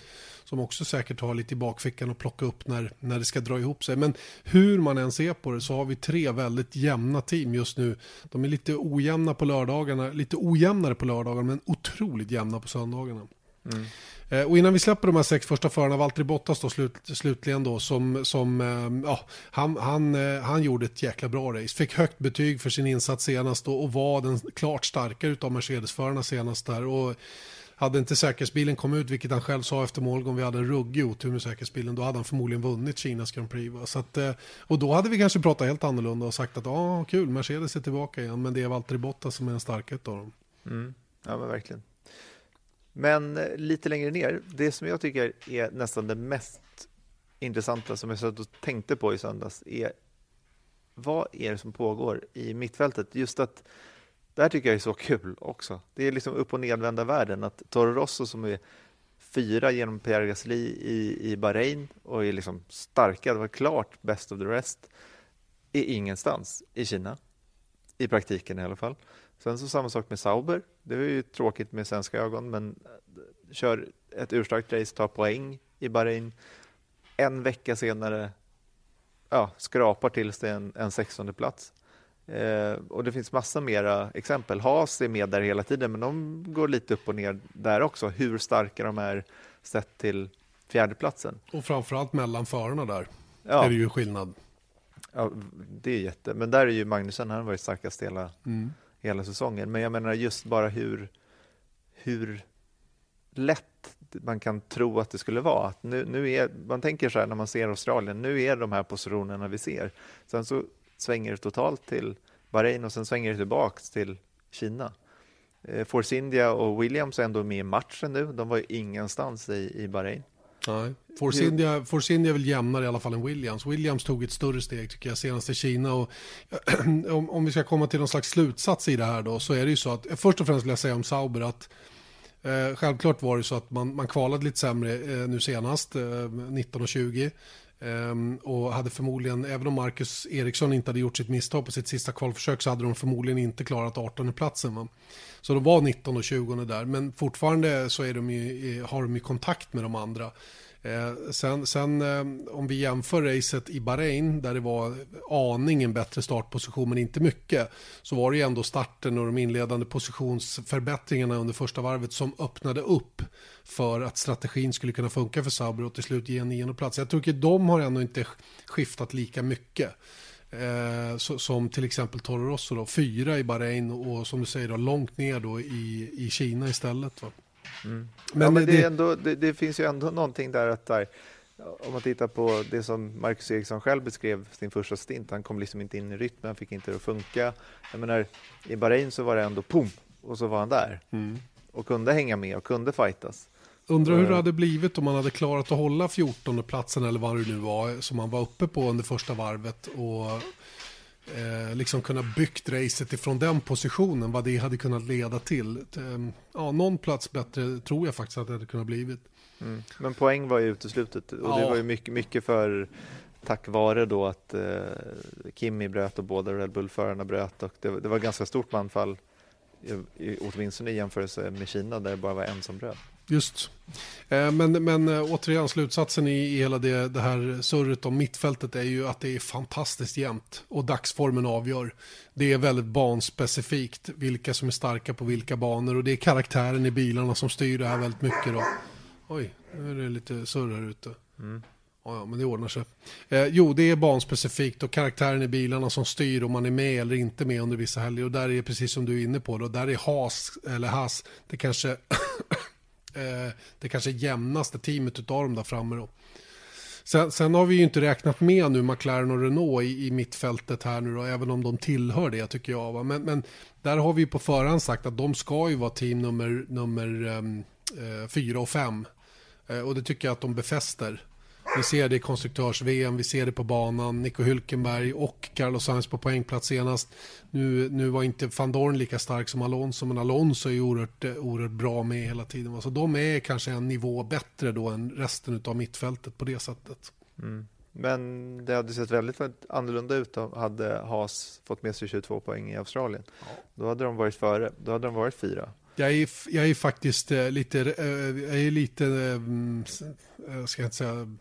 som också säkert har lite i bakfickan och plocka upp när, när det ska dra ihop sig. Men hur man än ser på det så har vi tre väldigt jämna team just nu. De är lite ojämna på lördagarna, lite ojämnare på lördagarna men otroligt jämna på söndagarna. Eh, Och innan vi släpper de här sex första förarna, Valtteri Bottas då slut, slutligen då, som, som eh, ja, han, han, eh, han gjorde ett jäkla bra race. Fick högt betyg för sin insats senast då, och var den klart starkare utav Mercedes-förarna senast där. Och hade inte säkerhetsbilen kommit ut, vilket han själv sa efter målgång, vi hade en ruggig otur med säkerhetsbilen, då hade han förmodligen vunnit Kinas Grand Prix. Va? Så att, eh, och då hade vi kanske pratat helt annorlunda och sagt att ah, kul, Mercedes är tillbaka igen, men det är Valtteri Bottas som är den starkaste av dem. Mm. Ja, men verkligen. Men eh, lite längre ner, det som jag tycker är nästan det mest intressanta som jag satt och tänkte på i söndags är vad är det som pågår i mittfältet? Just att det här tycker jag är så kul också. Det är liksom upp och nedvända världen att Toro Rosso som är fyra genom Pierre Gasly i, i Bahrain och är liksom starka, det var klart best of the rest, är ingenstans i Kina. I praktiken i alla fall. Sen så samma sak med Sauber. Det är ju tråkigt med svenska ögon, men eh, kör ett urstarkt race, tar poäng i Bahrain. En vecka senare ja, skrapar till sig en, en 16 plats. Eh, och det finns massa mera exempel. Haas är med där hela tiden, men de går lite upp och ner där också. Hur starka de är sett till fjärdeplatsen. Och framförallt mellan förarna där Ja. är det ju skillnad. Ja, det är jätte. Men där är ju Magnusen, han har varit starkast hela, hela säsongen. Men jag menar just bara hur, hur lätt man kan tro att det skulle vara. Att nu, nu är, man tänker så här när man ser Australien, nu är de här positionerna vi ser. Sen så svänger det totalt till Bahrain och sen svänger det tillbaks till Kina. Eh, Force India och Williams är ändå med i matchen nu. De var ju ingenstans i, i Bahrain. Nej. Force Hur- India, Force India är väl jämnare i alla fall än Williams. Williams tog ett större steg tycker jag senast i Kina. Och, om, om vi ska komma till någon slags slutsats i det här då så är det ju så att först och främst vill jag säga om Sauber att eh, självklart var det så att man, man kvalade lite sämre eh, nu senast, eh, 19 och 20. Ehm, och hade förmodligen, även om Marcus Eriksson inte hade gjort sitt misstag på sitt sista kvalförsök så hade de förmodligen inte klarat 18 platsen. Va? Så de var 19 och 20 där, men fortfarande så är de ju, har de ju kontakt med de andra. Eh, sen sen eh, om vi jämför racet i Bahrain där det var aningen bättre startposition men inte mycket så var det ju ändå starten och de inledande positionsförbättringarna under första varvet som öppnade upp för att strategin skulle kunna funka för Sauber och till slut ge en nionde plats. Jag tycker de har ändå inte skiftat lika mycket. Eh, så, som till exempel Toro Rosso då, fyra i Bahrain och som du säger då, långt ner då i, i Kina istället. Va? Men, Men, ja, men det, det, är ändå, det, det finns ju ändå någonting där att där, om man tittar på det som Marcus Eriksson själv beskrev sin första stint, han kom liksom inte in i rytmen, han fick inte det att funka. Jag menar, i Bahrain så var det ändå pum, och så var han där. Mm. Och kunde hänga med och kunde fightas. Undrar hur det Eh. hade blivit om man hade klarat att hålla 14 platsen eller vad det nu var som man var uppe på under första varvet och eh, liksom kunna byggt racet ifrån den positionen, vad det hade kunnat leda till. Eh, Ja, någon plats bättre tror jag faktiskt att det hade kunnat blivit. Mm. Men poäng var ju uteslutet och det Ja. var ju mycket, mycket för tack vare då att eh, Kimi bröt och båda Red Bull-förarna bröt och det, det var ganska stort manfall i, i, åtminstone i jämförelse med Kina där det bara var en som bröt. Just. Eh, Men, men eh, återigen, slutsatsen i, i hela det, det här surret om mittfältet är ju att det är fantastiskt jämnt och dagsformen avgör. Det är väldigt banspecifikt vilka som är starka på vilka banor och det är karaktären i bilarna som styr det här väldigt mycket. Då. Oj, nu är det lite surr här ute. Ja, ja, men det ordnar sig. Eh, jo, det är banspecifikt och karaktären i bilarna som styr om man är med eller inte med under vissa helger. Och där är precis som du är inne på, då, där är Haas, eller Haas, det kanske, eh, det kanske jämnaste teamet utav dem där framme då. Sen, sen har vi ju inte räknat med nu McLaren och Renault i, i mittfältet här nu då, även om de tillhör det tycker jag. Va? Men, men där har vi ju på förhand sagt att de ska ju vara team nummer, nummer um, eh, fyra och fem. Eh, och det tycker jag att de befäster vi ser det i konstruktörs-VM, vi ser det på banan. Nico Hülkenberg och Carlos Sainz på poängplats senast. Nu, nu var inte van Dorn lika stark som Alonso, men Alonso är ju oerhört, oerhört bra med hela tiden. Så de är kanske en nivå bättre då än resten av mittfältet på det sättet. Men det hade sett väldigt annorlunda ut om hade Haas fått med sig 22 poäng i Australien. Då hade de varit före, då hade de varit fyra. Jag är, jag är faktiskt eh, lite, eh, jag är lite, eh, mm, eh, ska jag inte säga,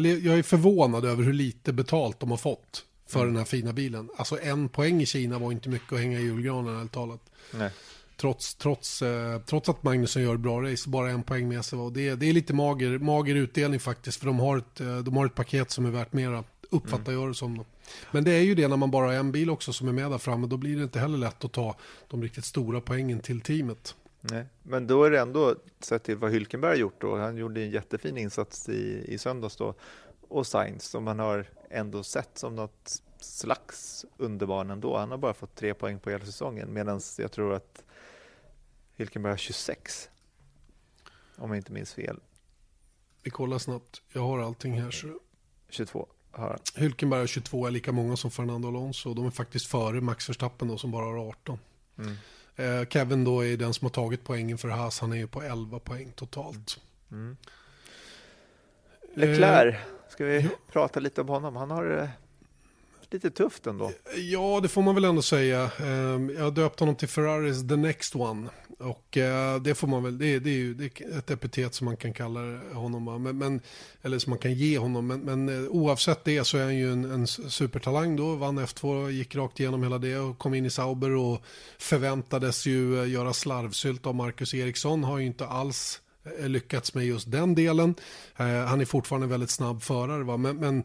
jag är förvånad över hur lite betalt de har fått för den här fina bilen. Alltså en poäng i Kina var inte mycket att hänga i julgranen ärligt talat. Nej. Trots, trots, eh, trots att Magnusson gör bra race, bara en poäng med sig. Och det, det är lite mager, mager utdelning faktiskt, för de har, ett, eh, de har ett paket som är värt mera, uppfattar jag det som. Men det är ju det när man bara har en bil också som är med där framme, då blir det inte heller lätt att ta de riktigt stora poängen till teamet. Nej. Men då är det ändå, sett till vad Hylkenberg gjort då, han gjorde en jättefin insats i, i söndags då, och Sainz som man har ändå sett som något slags underbarn ändå. Han har bara fått tre poäng på hela säsongen medan jag tror att Hylkenberg har 26. Om jag inte minns fel. Vi kollar snabbt, jag har allting här. Så. 22 har han. Hülkenberg har 22, är lika många som Fernando Alonso. De är faktiskt före Max Verstappen då, som bara har 18. Mm. Eh, Kevin då är den som har tagit poängen för Haas, han är ju på 11 poäng totalt. Mm. Leclerc, ska vi ja. prata lite om honom? Han har det lite tufft ändå. Ja, det får man väl ändå säga. Jag har döpt honom till Ferraris The Next One. Och eh, det får man väl, det är, det är ju det är ett epitet som man kan kalla honom. Men, men, eller som man kan ge honom. Men, men eh, oavsett det så är han ju en, en supertalang då. Vann F2, gick rakt igenom hela det och kom in i Sauber och förväntades ju eh, göra slarvsylt av Marcus Eriksson. Har ju inte alls eh, lyckats med just den delen. Eh, Han är fortfarande en väldigt snabb förare. Va? Men, men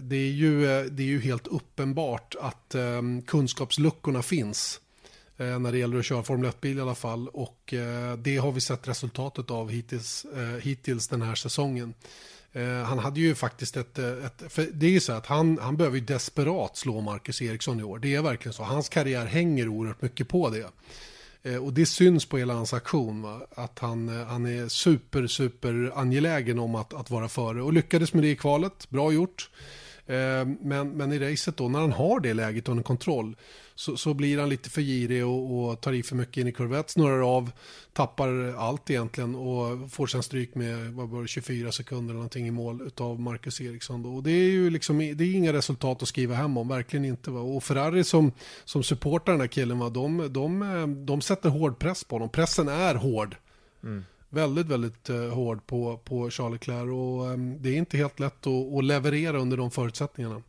det är, ju, det är ju helt uppenbart att eh, kunskapsluckorna finns Eh, när det gäller att köra Formel 1-bil i alla fall. Och eh, det har vi sett resultatet av hittills, eh, hittills den här säsongen. Han hade ju faktiskt ett, ett för det är ju så att han, han behöver ju desperat slå Marcus Eriksson i år. Det är verkligen så. Hans karriär hänger oerhört mycket på det. Och det syns på hela hans aktion. Va? Att han, han är super, super angelägen om att, att vara före. Och lyckades med det i kvalet. Bra gjort. Eh, Men, men i racet då, när han har det läget under kontroll så, så blir han lite för girig och, och tar i för mycket in i kurvett, snurrar av, tappar allt egentligen och får sen stryk med vad var det, 24 sekunder eller någonting i mål av Marcus Eriksson. Då. Och det är ju liksom, det är inga resultat att skriva hem om, verkligen inte. Va? Och Ferrari som, som supportar den här killen, va? De, de, eh, de sätter hård press på honom. Pressen är hård. Mm. Väldigt, väldigt eh, hård på, på Charles Leclerc och eh, det är inte helt lätt att, att leverera under de förutsättningarna.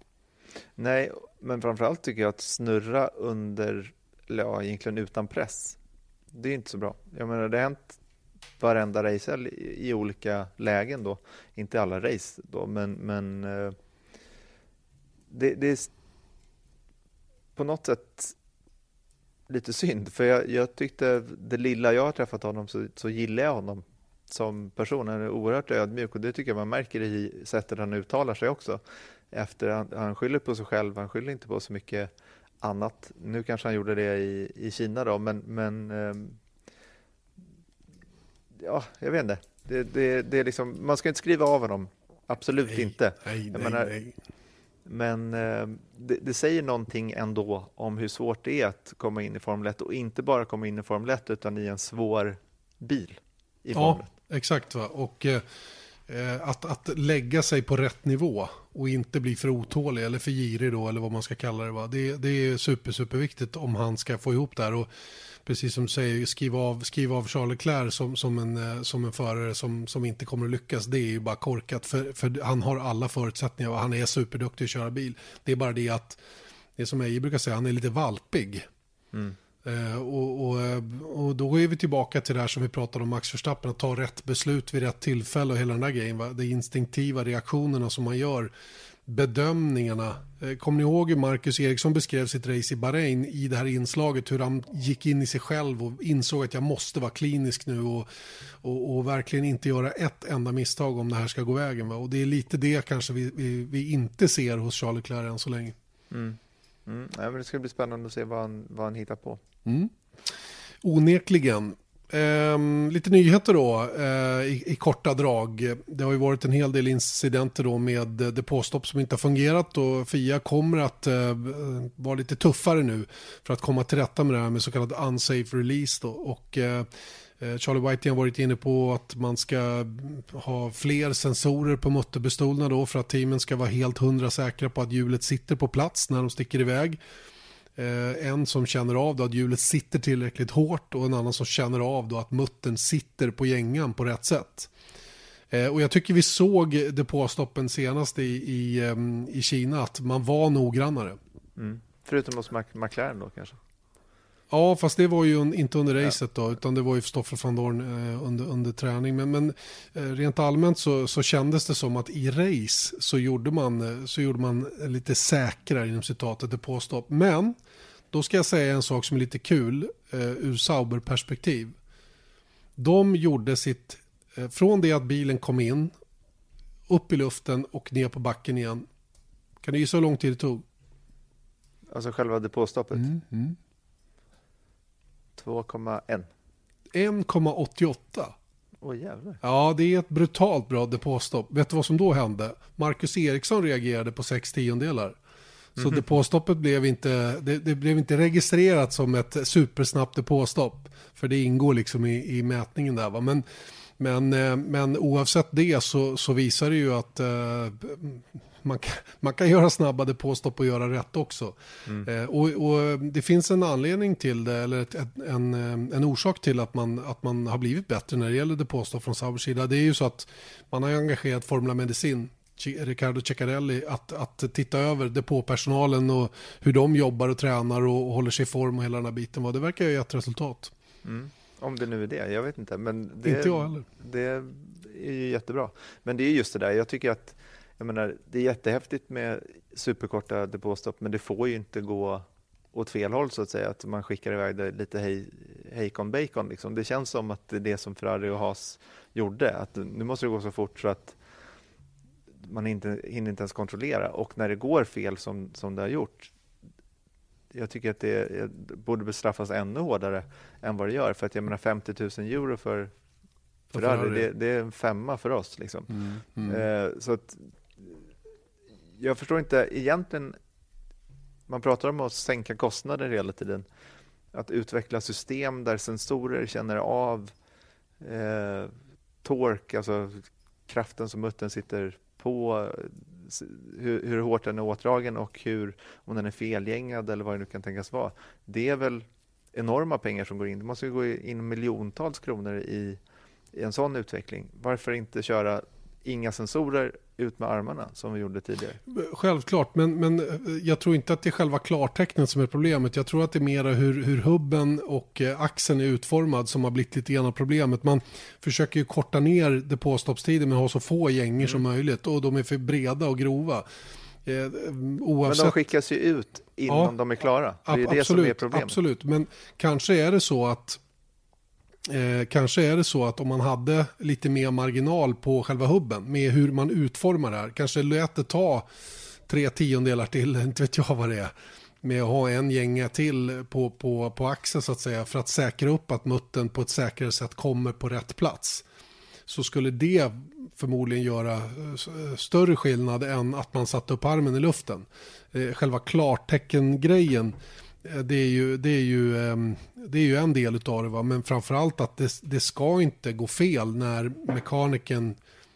Nej, men framförallt tycker jag att snurra under, ja, egentligen utan press, det är inte så bra. Jag menar, det har hänt varenda race i, i olika lägen då, inte alla race då, men, men eh, det, det är på något sätt lite synd, för jag, jag tyckte det lilla jag har träffat honom så, så gillar jag honom som person. Han är oerhört ödmjuk och det tycker jag man märker i sättet han uttalar sig också. Efter, han, han skyller på sig själv, han skyller inte på så mycket annat. Nu kanske han gjorde det i, i Kina då, men, men ehm, ja, jag vet inte. Det, det, det är liksom, man ska inte skriva av honom, absolut Nej, inte. Nej, Jag nej, menar- nej. Men eh, det, det säger någonting ändå om hur svårt det är att komma in i Formel 1 och inte bara komma in i Formel 1 utan i en svår bil i Formel Ja, 1. exakt. Va? Och eh, eh, att, att lägga sig på rätt nivå och inte bli för otålig eller för girig då, eller vad man ska kalla det. Va? Det, det är super, superviktigt om han ska få ihop det här. Och precis som du säger, skriva av, skriva av Charles Leclerc som, som, en, eh, som en förare som, som inte kommer att lyckas. Det är ju bara korkat, för, för han har alla förutsättningar och han är superduktig att köra bil. Det är bara det att, det som Eje brukar säga, han är lite valpig. Eh, och, och, eh, och då är vi tillbaka till det här som vi pratade om Max Verstappen, att ta rätt beslut vid rätt tillfälle och hela den där grejen. Va? De instinktiva reaktionerna som man gör, bedömningarna. Eh, kommer ni ihåg hur Marcus Eriksson beskrev sitt race i Bahrain i det här inslaget, hur han gick in i sig själv och insåg att jag måste vara klinisk nu och, och, och verkligen inte göra ett enda misstag om det här ska gå vägen. Va? Och det är lite det kanske vi, vi, vi inte ser hos Charles Leclerc än så länge. Mm. Mm. Ja, men det ska bli spännande att se vad han, vad han hittar på. Mm. Onekligen Eh, lite nyheter då eh, i, i korta drag. Det har ju varit en hel del incidenter då med depåstopp som inte har fungerat och Fia kommer att eh, vara lite tuffare nu för att komma till rätta med det här med så kallad unsafe release då. Och, eh, eh Charlie White har varit inne på att man ska ha fler sensorer på mutterpistolerna då för att teamen ska vara helt hundra säkra på att hjulet sitter på plats när de sticker iväg. Eh, en som känner av då att hjulet sitter tillräckligt hårt och en annan som känner av då att muttern sitter på gängan på rätt sätt. Eh, och jag tycker vi såg depåstoppen senast i, i, ehm, i Kina att man var noggrannare. Mm. Förutom hos Mac- McLaren då kanske. Ja, fast det var ju un- inte under racet då, utan det var ju Stoffer van Dorn eh, under, under träning. Men, men eh, rent allmänt så, så kändes det som att i race så gjorde man, eh, så gjorde man lite säkrare inom citatet depåstopp. Men då ska jag säga en sak som är lite kul eh, ur Sauber-perspektiv. De gjorde sitt, eh, från det att bilen kom in, upp i luften och ner på backen igen. Kan du gissa hur lång tid det tog? Alltså själva depåstoppet. Mm. 2,1. 1,88. Åh jävlar. Ja, det är ett brutalt bra depåstopp. Vet du vad som då hände? Marcus Eriksson reagerade på sex tiondelar. Så depåstoppet blev inte, det, det blev inte registrerat som ett supersnabbt depåstopp. För det ingår liksom i, i mätningen där. Va? Men, men, eh, men oavsett det så, så visar det ju att eh, man, kan, man kan göra snabba depåstopp och göra rätt också. Eh, och, och det finns en anledning till det, eller ett, ett, en, eh, en orsak till att man, att man har blivit bättre när det gäller depåstopp från Saubers sida. Det är ju så att man har engagerat Formula Medicin, Ci- Riccardo Ceccarelli, att, att titta över depåpersonalen och hur de jobbar och tränar och, och håller sig i form och hela den här biten. Det verkar ju ha gett resultat. Mm. Om det nu är det, jag vet inte. Men det, Inte jag heller. Det är ju jättebra. Men det är just det där, jag tycker att jag menar, det är jättehäftigt med superkorta depåstopp, men det får ju inte gå åt fel håll så att säga, att man skickar iväg det lite hej, hejkon bacon. Liksom. Det känns som att det är det som Ferrari och Haas gjorde, att nu måste det gå så fort så att man inte, hinner inte ens kontrollera och när det går fel som, som det har gjort jag tycker att det borde bestraffas ännu hårdare än vad det gör. För att jag menar 50 000 euro för För Ferrari, det, det är en femma för oss. Liksom. Mm. Eh, så att, jag förstår inte egentligen, man pratar om att sänka kostnader hela tiden. Att utveckla system där sensorer känner av eh, tork, alltså kraften som muttern sitter på, hur, hur hårt den är åtdragen och hur, om den är felgängad eller vad det nu kan tänkas vara. Det är väl enorma pengar som går in. Det måste ju gå in miljontals kronor i, i en sån utveckling. Varför inte köra inga sensorer, ut med armarna som vi gjorde tidigare? Självklart, men, men eh, jag tror inte att det är själva klartecknet som är problemet. Jag tror att det är mera hur, hur hubben och eh, axeln är utformad som har blivit lite grann problemet. Man försöker ju korta ner depåstoppstiden men ha så få gänger som möjligt och de är för breda och grova. Eh, Men oavsett... de skickas ju ut innan Ja. de är klara. Det är Ab- det som är problemet. Absolut, men kanske är det så att eh, kanske är det så att om man hade lite mer marginal på själva hubben med hur man utformar det här, kanske lät det ta tre tiondelar till, inte vet jag vad det är, med att ha en gänga till på, på, på axeln så att säga för att säkra upp att muttern på ett säkrare sätt kommer på rätt plats. Så skulle det förmodligen göra eh, större skillnad än att man satte upp armen i luften. Eh, Själva klartecken-grejen, eh, det är ju, det är ju, ehm, det är ju en del av det. Va? Men framförallt att det, det ska inte gå fel när mekaniken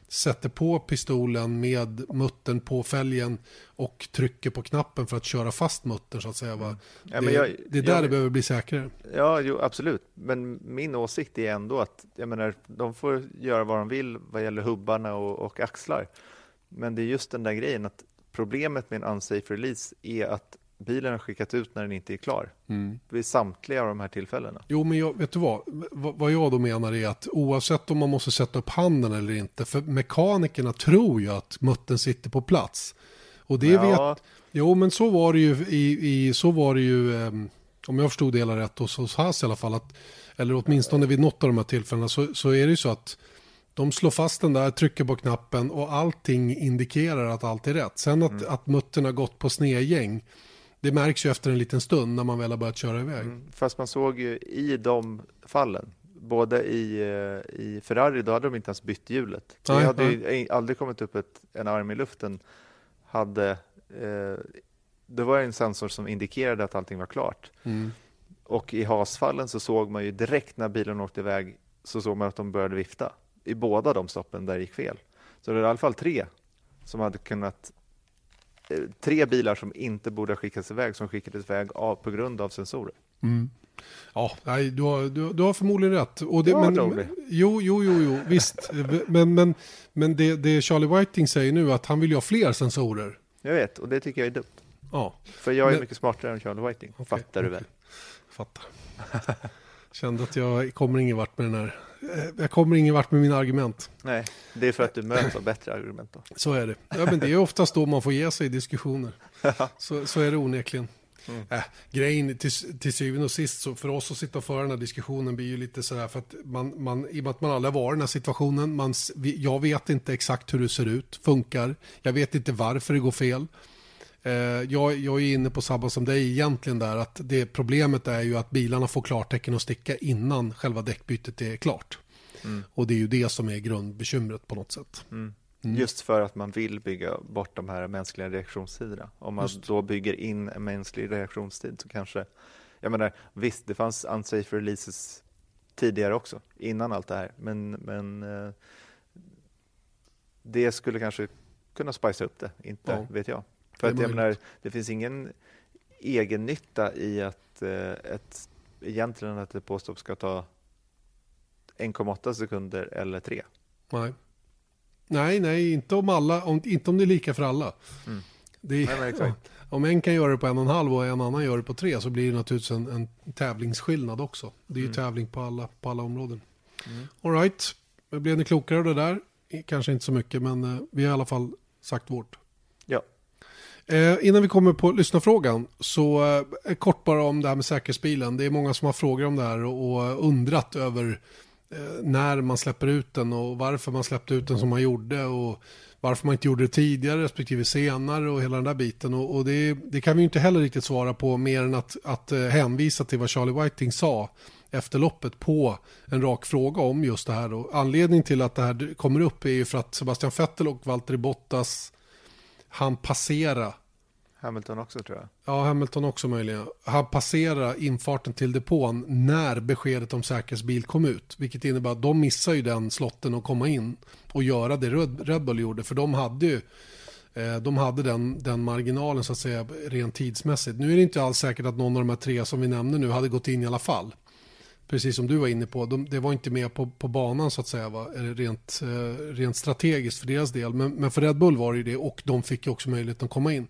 sätter på pistolen med muttern på fälgen och trycker på knappen för att köra fast muttern så att säga. Va? Ja, men det, jag- det är där jag- det behöver bli säkrare. Ja, jo, absolut. Men min åsikt är ändå att jag menar, de får göra vad de vill vad gäller hubbarna och, och axlar. Men det är just den där grejen att problemet med en unsafe release är att bilen har skickats ut när den inte är klar. Vid samtliga av de här tillfällena. Jo, men jag, vet du vad? V- Vad jag då menar är att oavsett om man måste sätta upp handen eller inte, för mekanikerna tror ju att muttern sitter på plats. Och det Ja. vet... Jo, men så var det ju, i, i, så var det ju ehm, om jag förstod det hela rätt, hos, hos Haas i alla fall, att, eller åtminstone vid något av de här tillfällena, så, så är det ju så att de slår fast den där, trycker på knappen och allting indikerar att allt är rätt. Sen att, att muttern har gått på snedgäng, det märks ju efter en liten stund när man väl har börjat köra iväg. Mm. Fast man såg ju i de fallen, både i, eh, i Ferrari, då hade de inte ens bytt hjulet. Det hade ju aldrig kommit upp ett, en arm i luften. Hade, eh, det var en sensor som indikerade att allting var klart. Mm. Och i hasfallen så såg man ju direkt när bilen åkte iväg så såg man att de började vifta i båda de stoppen där det gick fel. Så det är i alla fall tre som hade kunnat Tre bilar som inte borde ha skickats iväg som skickades iväg av, på grund av sensorer. Mm. Ja, nej, du, har, du, du har förmodligen rätt. Och det, Ja, men, jo, jo, jo, jo, visst. Men, men, men det, det Charlie Whiting säger nu att han vill ha fler sensorer. Jag vet, och det tycker jag är dumt. Ja, För jag är Men- mycket smartare än Charlie Whiting, fattar du väl? fattar. Kände att jag kommer ingen vart med den här. Eh, Jag kommer ingen vart med mina argument. Nej, det är för att du möts av bättre argument då. Så är det. Ja, men det är oftast då man får ge sig i diskussioner. Så, så är det onekligen. Äh, grejen till, till syvende och sist, så för oss att sitta och föra den här diskussionen blir ju lite sådär för att man, man, i och med att man aldrig har varit i den här situationen, man, jag vet inte exakt hur det ser ut, funkar, jag vet inte varför det går fel. Eh, jag, jag är inne på samma som dig egentligen där, att det problemet är ju att bilarna får klartecken att sticka innan själva däckbytet är klart. Och det är ju det som är grundbekymret på något sätt. Mm. Just för att man vill bygga bort de här mänskliga reaktionstiderna. Om man då bygger in en mänsklig reaktionstid så kanske, jag menar visst det fanns unsafe releases tidigare också, innan allt det här, men, men eh, det skulle kanske kunna spicea upp det, inte Ja. vet jag. För att jag menar, det finns ingen egen nytta i att eh, ett, egentligen att ett påstopp ska ta 1,8 sekunder eller 3. Nej. Nej, nej, inte om, alla, om, inte om det är lika för alla. Mm. Det Nej, exakt. om en kan göra det på en och en halv och en annan gör det på tre så blir det naturligtvis en, en tävlingsskillnad också. Det är Mm. ju tävling på alla, på alla områden. All right, blev ni klokare av det där? Kanske inte så mycket, men eh, vi har i alla fall sagt vårt. Eh, innan vi kommer på lyssnarfrågan så eh, kort bara om det här med säkerhetsbilen. Det är många som har frågor om det här och, och undrat över eh, när man släpper ut den och varför man släppte ut den som man gjorde och varför man inte gjorde det tidigare respektive senare och hela den där biten. Och, och det, det kan vi ju inte heller riktigt svara på mer än att, att eh, hänvisa till vad Charlie Whiting sa efter loppet på en rak fråga om just det här. Och anledningen till att det här kommer upp är ju för att Sebastian Vettel och Valtteri Bottas han passera Hamilton också tror jag. Ja, Hamilton också möjligen. Han passerar infarten till depån när beskedet om säkerhetsbil kom ut. Vilket innebär att de missar ju den slotten att komma in och göra det Red Red Bull gjorde. För de hade ju eh, de hade den, den marginalen så att säga rent tidsmässigt. Nu är det inte alls säkert att någon av de här tre som vi nämnde nu hade gått in i alla fall. Precis som du var inne på, de, det var inte med på, på banan så att säga, va? Rent, eh, rent strategiskt för deras del. Men, men för Red Bull var det ju det och de fick ju också möjligheten att komma in.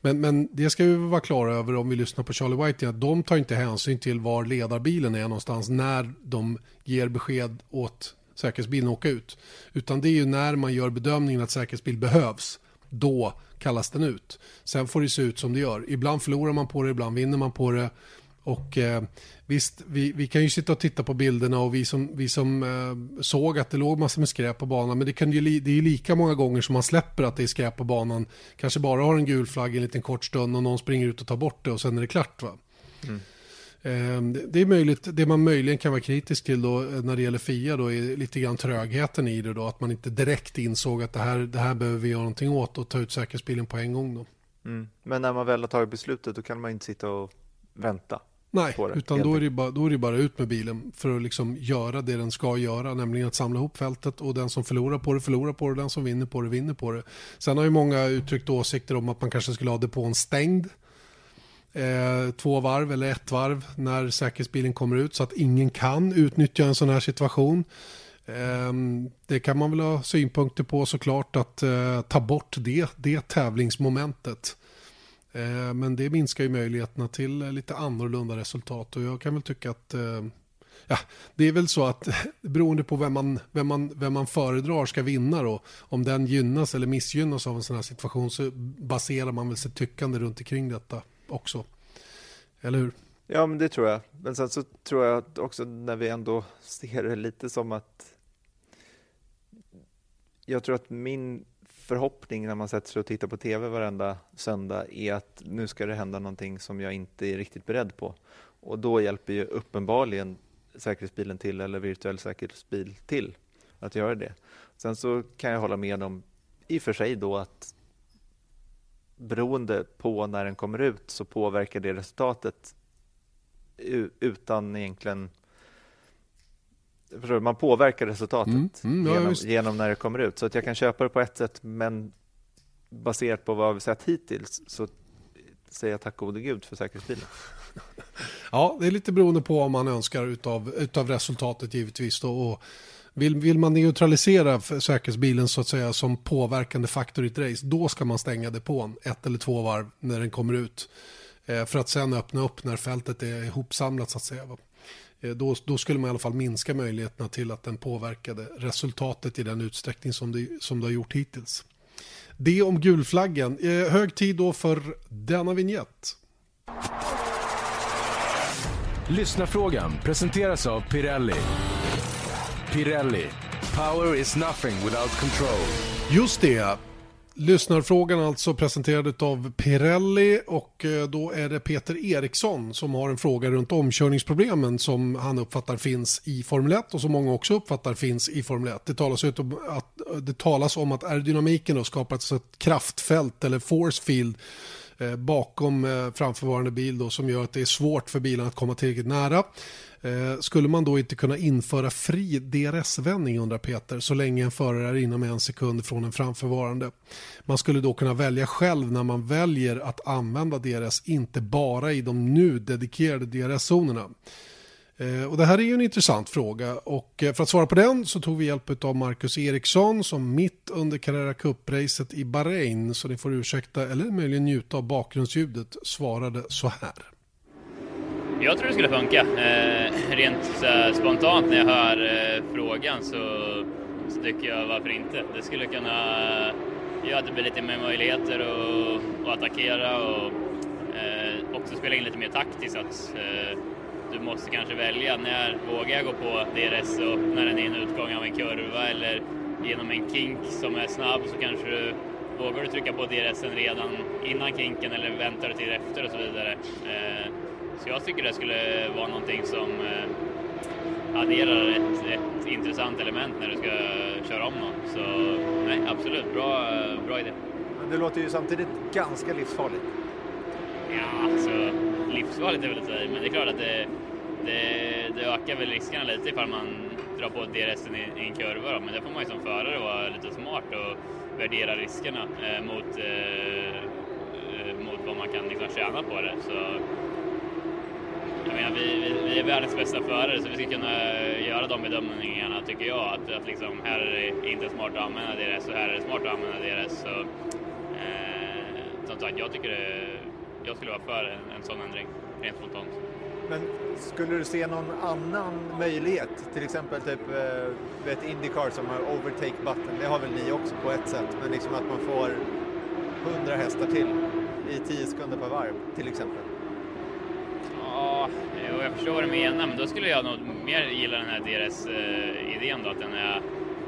Men, men det ska vi vara klara över om vi lyssnar på Charlie Whiting, att de tar inte hänsyn till var ledarbilen är någonstans när de ger besked åt säkerhetsbilen att åka ut. Utan det är ju när man gör bedömningen att säkerhetsbil behövs, då kallas den ut. Sen får det se ut som det gör. Ibland förlorar man på det, ibland vinner man på det. Och eh, visst, vi, vi kan ju sitta och titta på bilderna och vi som, vi som eh, såg att det låg massor med skräp på banan. Men det, kan ju, det är ju lika många gånger som man släpper att det är skräp på banan. Kanske bara har en gul flagg en liten kort stund och någon springer ut och tar bort det och sen är det klart. Va? Eh, det- Det är möjligt, det man möjligen kan vara kritisk till då eh, när det gäller FIA då är lite grann trögheten i det då. Att man inte direkt insåg att det här, det här behöver vi göra någonting åt och ta ut säkerhetsbilen på en gång då. Mm. Men när man väl har tagit beslutet då kan man inte sitta och vänta. Nej, utan då är, det bara, då är det bara ut med bilen för att liksom göra det den ska göra, nämligen att samla ihop fältet och den som förlorar på det förlorar på det, den som vinner på det vinner på det. Sen har ju många uttryckt åsikter om att man kanske skulle ha depån stängd eh, två varv eller ett varv när säkerhetsbilen kommer ut så att ingen kan utnyttja en sån här situation. Eh, det kan man väl ha synpunkter på såklart att eh, ta bort det, det tävlingsmomentet. Eh, men det minskar ju möjligheterna till eh, lite annorlunda resultat och jag kan väl tycka att eh, ja, det är väl så att beroende på vem man, vem, man, vem man föredrar ska vinna då, om den gynnas eller missgynnas av en sån här situation så baserar man väl sitt tyckande runt omkring detta också. Eller hur? Ja, men det tror jag. Men sen så tror jag att också när vi ändå ser det lite som att jag tror att min förhoppning när man sätter sig och tittar på tv varenda söndag är att nu ska det hända någonting som jag inte är riktigt beredd på. Och då hjälper ju uppenbarligen säkerhetsbilen till eller virtuell säkerhetsbil till att göra det. Sen så kan jag hålla med om i och för sig då att beroende på när den kommer ut så påverkar det resultatet utan egentligen man påverkar resultatet Mm, mm, ja, genom, genom när det kommer ut. Så att jag kan köpa det på ett sätt men baserat på vad vi sett hittills så säger jag tack gode gud för säkerhetsbilen. Ja, det är lite beroende på vad man önskar utav, utav resultatet givetvis. Då. Och vill, vill man neutralisera säkerhetsbilen så att säga som påverkande faktor i ett race, då ska man stänga depån ett eller två varv när den kommer ut. Eh, för att sen öppna upp när fältet är ihopsamlat så att säga. Eh, då, då skulle man i alla fall minska möjligheterna till att den påverkade resultatet i den utsträckning som det, som det har gjort hittills. Det om gulflaggen. Eh, hög tid då för denna vignett. Lyssnarfrågan presenteras av Pirelli. Pirelli. Power is nothing without control. Just det. Lyssnarfrågan alltså presenterad av Pirelli och eh, då är det Peter Eriksson som har en fråga runt omkörningsproblemen som han uppfattar finns i Formel 1 och som många också uppfattar finns i Formel 1. Det talas, ut om att, det talas om att aerodynamiken har skapat ett kraftfält eller force field eh, bakom eh, framförvarande bil då, som gör att det är svårt för bilen att komma tillräckligt nära. Eh, skulle man då inte kunna införa fri DRS-vändning undrar Peter så länge en förare är inom en sekund från en framförvarande. Man skulle då kunna välja själv när man väljer att använda DRS, inte bara i de nu dedikerade DRS-zonerna. Eh, och det här är ju en intressant fråga och eh, för att svara på den så tog vi hjälp av Marcus Eriksson som mitt under Carrera Cup-racet i Bahrain, så ni får ursäkta eller möjligen njuta av bakgrundsljudet, svarade så här. Jag tror det skulle funka. Eh, rent så här, spontant när jag hör eh, frågan så, så tycker jag varför inte. Det skulle kunna eh, göra att det blir lite mer möjligheter att, att attackera och eh, också spela in lite mer taktiskt. Att, eh, du måste kanske välja när vågar jag gå på DRS och när den är i en utgång av en kurva eller genom en kink som är snabb så kanske du vågar du trycka på DRSen redan innan kinken eller väntar du till efter och så vidare. Eh, Eh, så jag tycker det skulle vara någonting som eh, adderar ett, ett intressant element när du ska köra om någon. Så nej, absolut, bra, bra idé. Men det låter ju samtidigt ganska livsfarligt. Ja, alltså livsfarligt är väl att säga, men det är klart att det, det, det ökar väl riskerna lite ifall man drar på DRSen i, i en kurva. Då. Men det får man ju som förare vara lite smart och värdera riskerna eh, mot, eh, eh, mot vad man kan liksom tjäna på det. Så, jag menar, vi, vi, vi är världens bästa förare så vi ska kunna göra de bedömningarna tycker jag. Att, att liksom, här är det inte smart att använda deras och här är det smart att använda deras. Så, eh, som sagt, jag tycker det, jag skulle vara för en, en sån ändring, rent spontant. Men skulle du se någon annan möjlighet? Till exempel typ eh, Indycar som har overtake button. Det har väl ni också på ett sätt. Men liksom att man får 100 hästar till i 10 sekunder per varv till exempel. Jag förstår vad du menar, men då skulle jag nog mer gilla den här DRS-idén eh, då, att, den är,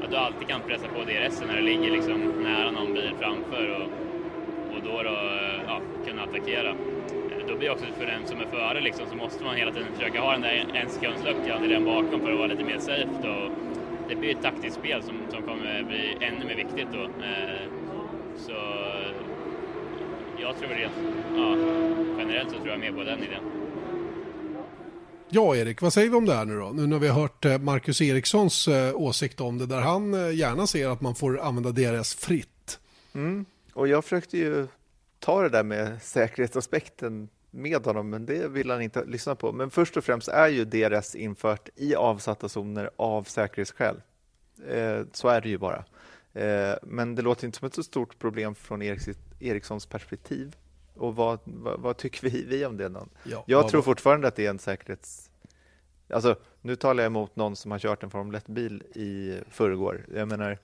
att du alltid kan pressa på DRS när du ligger liksom nära någon bil framför och, och då, då eh, ja, kunna attackera. Eh, då blir det också för den som är före liksom, så måste man hela tiden försöka ha den där en sekundsluckan i den bakom för att vara lite mer safe då. Det blir ett taktiskt spel som, som kommer bli ännu mer viktigt då. Så jag tror det, ja, generellt så tror jag mer på den idén. Ja, Erik, vad säger vi om det här nu då? Nu när vi har hört eh, Marcus Erikssons eh, åsikt om det, där han eh, gärna ser att man får använda DRS fritt. Mm. Och jag försökte ju ta det där med säkerhetsaspekten med honom, men det vill han inte lyssna på. Men först och främst är ju DRS infört i avsatta zoner av säkerhetsskäl. Eh, så är det ju bara. Eh, men det låter inte som ett så stort problem från Eriks- Erikssons perspektiv. Och vad, vad, vad tycker vi, vi om det? Då? Ja, jag tror fortfarande att det är en säkerhets... Alltså, nu talar jag emot någon som har kört en Formel 1-bil i förrgår. Jag menar,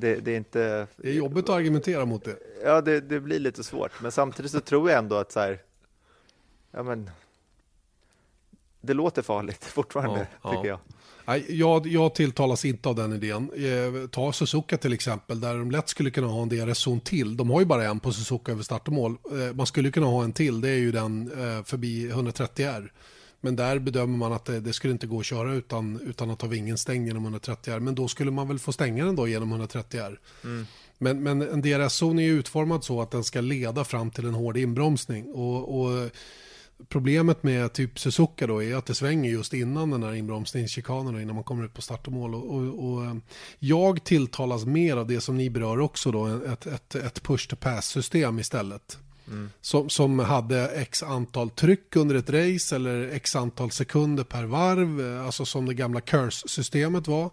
det, det är inte... Det är jobbigt att argumentera mot det. Ja, det, det blir lite svårt. Men samtidigt så tror jag ändå att så här, ja men, det låter farligt fortfarande, Ja, tycker ja. jag. Nej, jag, jag tilltalas inte av den idén. Eh, ta Suzuka till exempel, där de lätt skulle kunna ha en DRS-zon till. De har ju bara en på Suzuka över start och mål. Eh, man skulle kunna ha en till, det är ju den eh, förbi 130R. Men där bedömer man att det, det skulle inte gå att köra utan, utan att ha vingen stängd genom 130R. Men då skulle man väl få stänga den då genom 130R. Men, men en DRS-zon är ju utformad så att den ska leda fram till en hård inbromsning. Och, och problemet med typ Suzuka då är att det svänger just innan den här inbromsningschikanen och innan man kommer ut på start och mål. Och, och, och eh, jag tilltalas mer av det som ni berör också då, ett, ett, ett push to pass-system istället. Som, som hade x antal tryck under ett race eller x antal sekunder per varv, eh, alltså som det gamla curse-systemet var.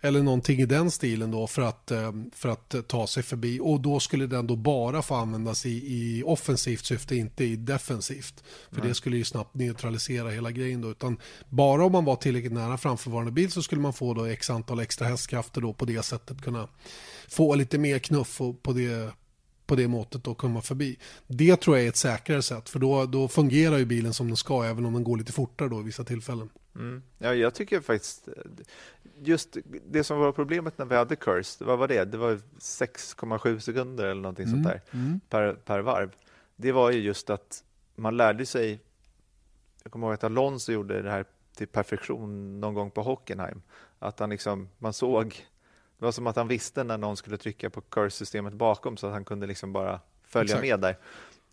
Eller någonting i den stilen då för att, eh, för att ta sig förbi. Och då skulle den då bara få användas i, i offensivt syfte, inte i defensivt. För det skulle ju snabbt neutralisera hela grejen då. Utan bara om man var tillräckligt nära framförvarande bil så skulle man få då x antal extra hästkrafter då på det sättet kunna få lite mer knuff på det på det måttet och komma förbi. Det tror jag är ett säkrare sätt för då, då fungerar ju bilen som den ska även om den går lite fortare då i vissa tillfällen. Mm. Ja, jag tycker faktiskt just det som var problemet när vi hade Curse, vad var det? Det var 6,7 sekunder eller någonting sånt där per, per varv. Det var ju just att man lärde sig. Jag kommer ihåg att Alonso gjorde det här till perfektion någon gång på Hockenheim. Att han liksom, man såg, det var som att han visste när någon skulle trycka på Curse-systemet bakom så att han kunde liksom bara följa Exakt. med där.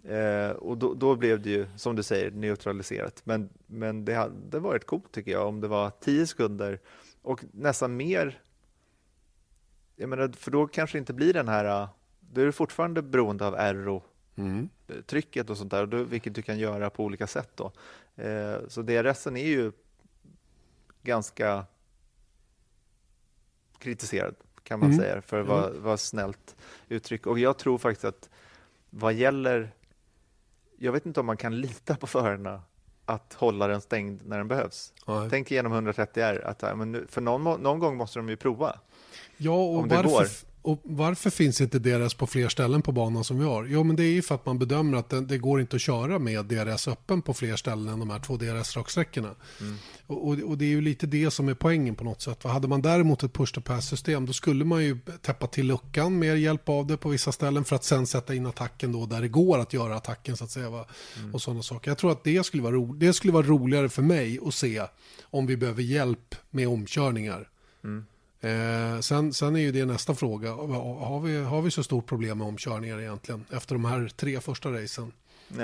Eh, och då, då blev det ju, som du säger, neutraliserat. Men, men det hade varit coolt tycker jag om det var 10 sekunder och nästan mer. Jag menar, för då kanske det inte blir den här, då är du fortfarande beroende av RO-trycket och sånt där, och då, vilket du kan göra på olika sätt. Då. Eh, så DRSen är ju ganska kritiserad kan man Mm. säga, för att vara, vara snällt uttryck. Och jag tror faktiskt att vad gäller jag vet inte om man kan lita på förarna att hålla den stängd när den behövs. Nej. Tänk igenom 130R, att, ja, men nu, för någon, någon gång måste de ju prova. Ja, och Om det går. Och varför finns inte DRS på fler ställen på banan som vi har? Jo, men det är ju för att man bedömer att det, det går inte att köra med DRS öppen på fler ställen än de här två DRS-raksträckorna. Och, och, och det är ju lite det som är poängen på något sätt. Va? Hade man däremot ett push-to-pass-system då skulle man ju täppa till luckan med hjälp av det på vissa ställen för att sen sätta in attacken då där det går att göra attacken så att säga. Va? Och sådana saker. Jag tror att det skulle, vara ro, det skulle vara roligare för mig att se om vi behöver hjälp med omkörningar. Eh, sen, sen är ju det nästa fråga. Har vi, har vi så stort problem med omkörningar egentligen efter de här tre första racen?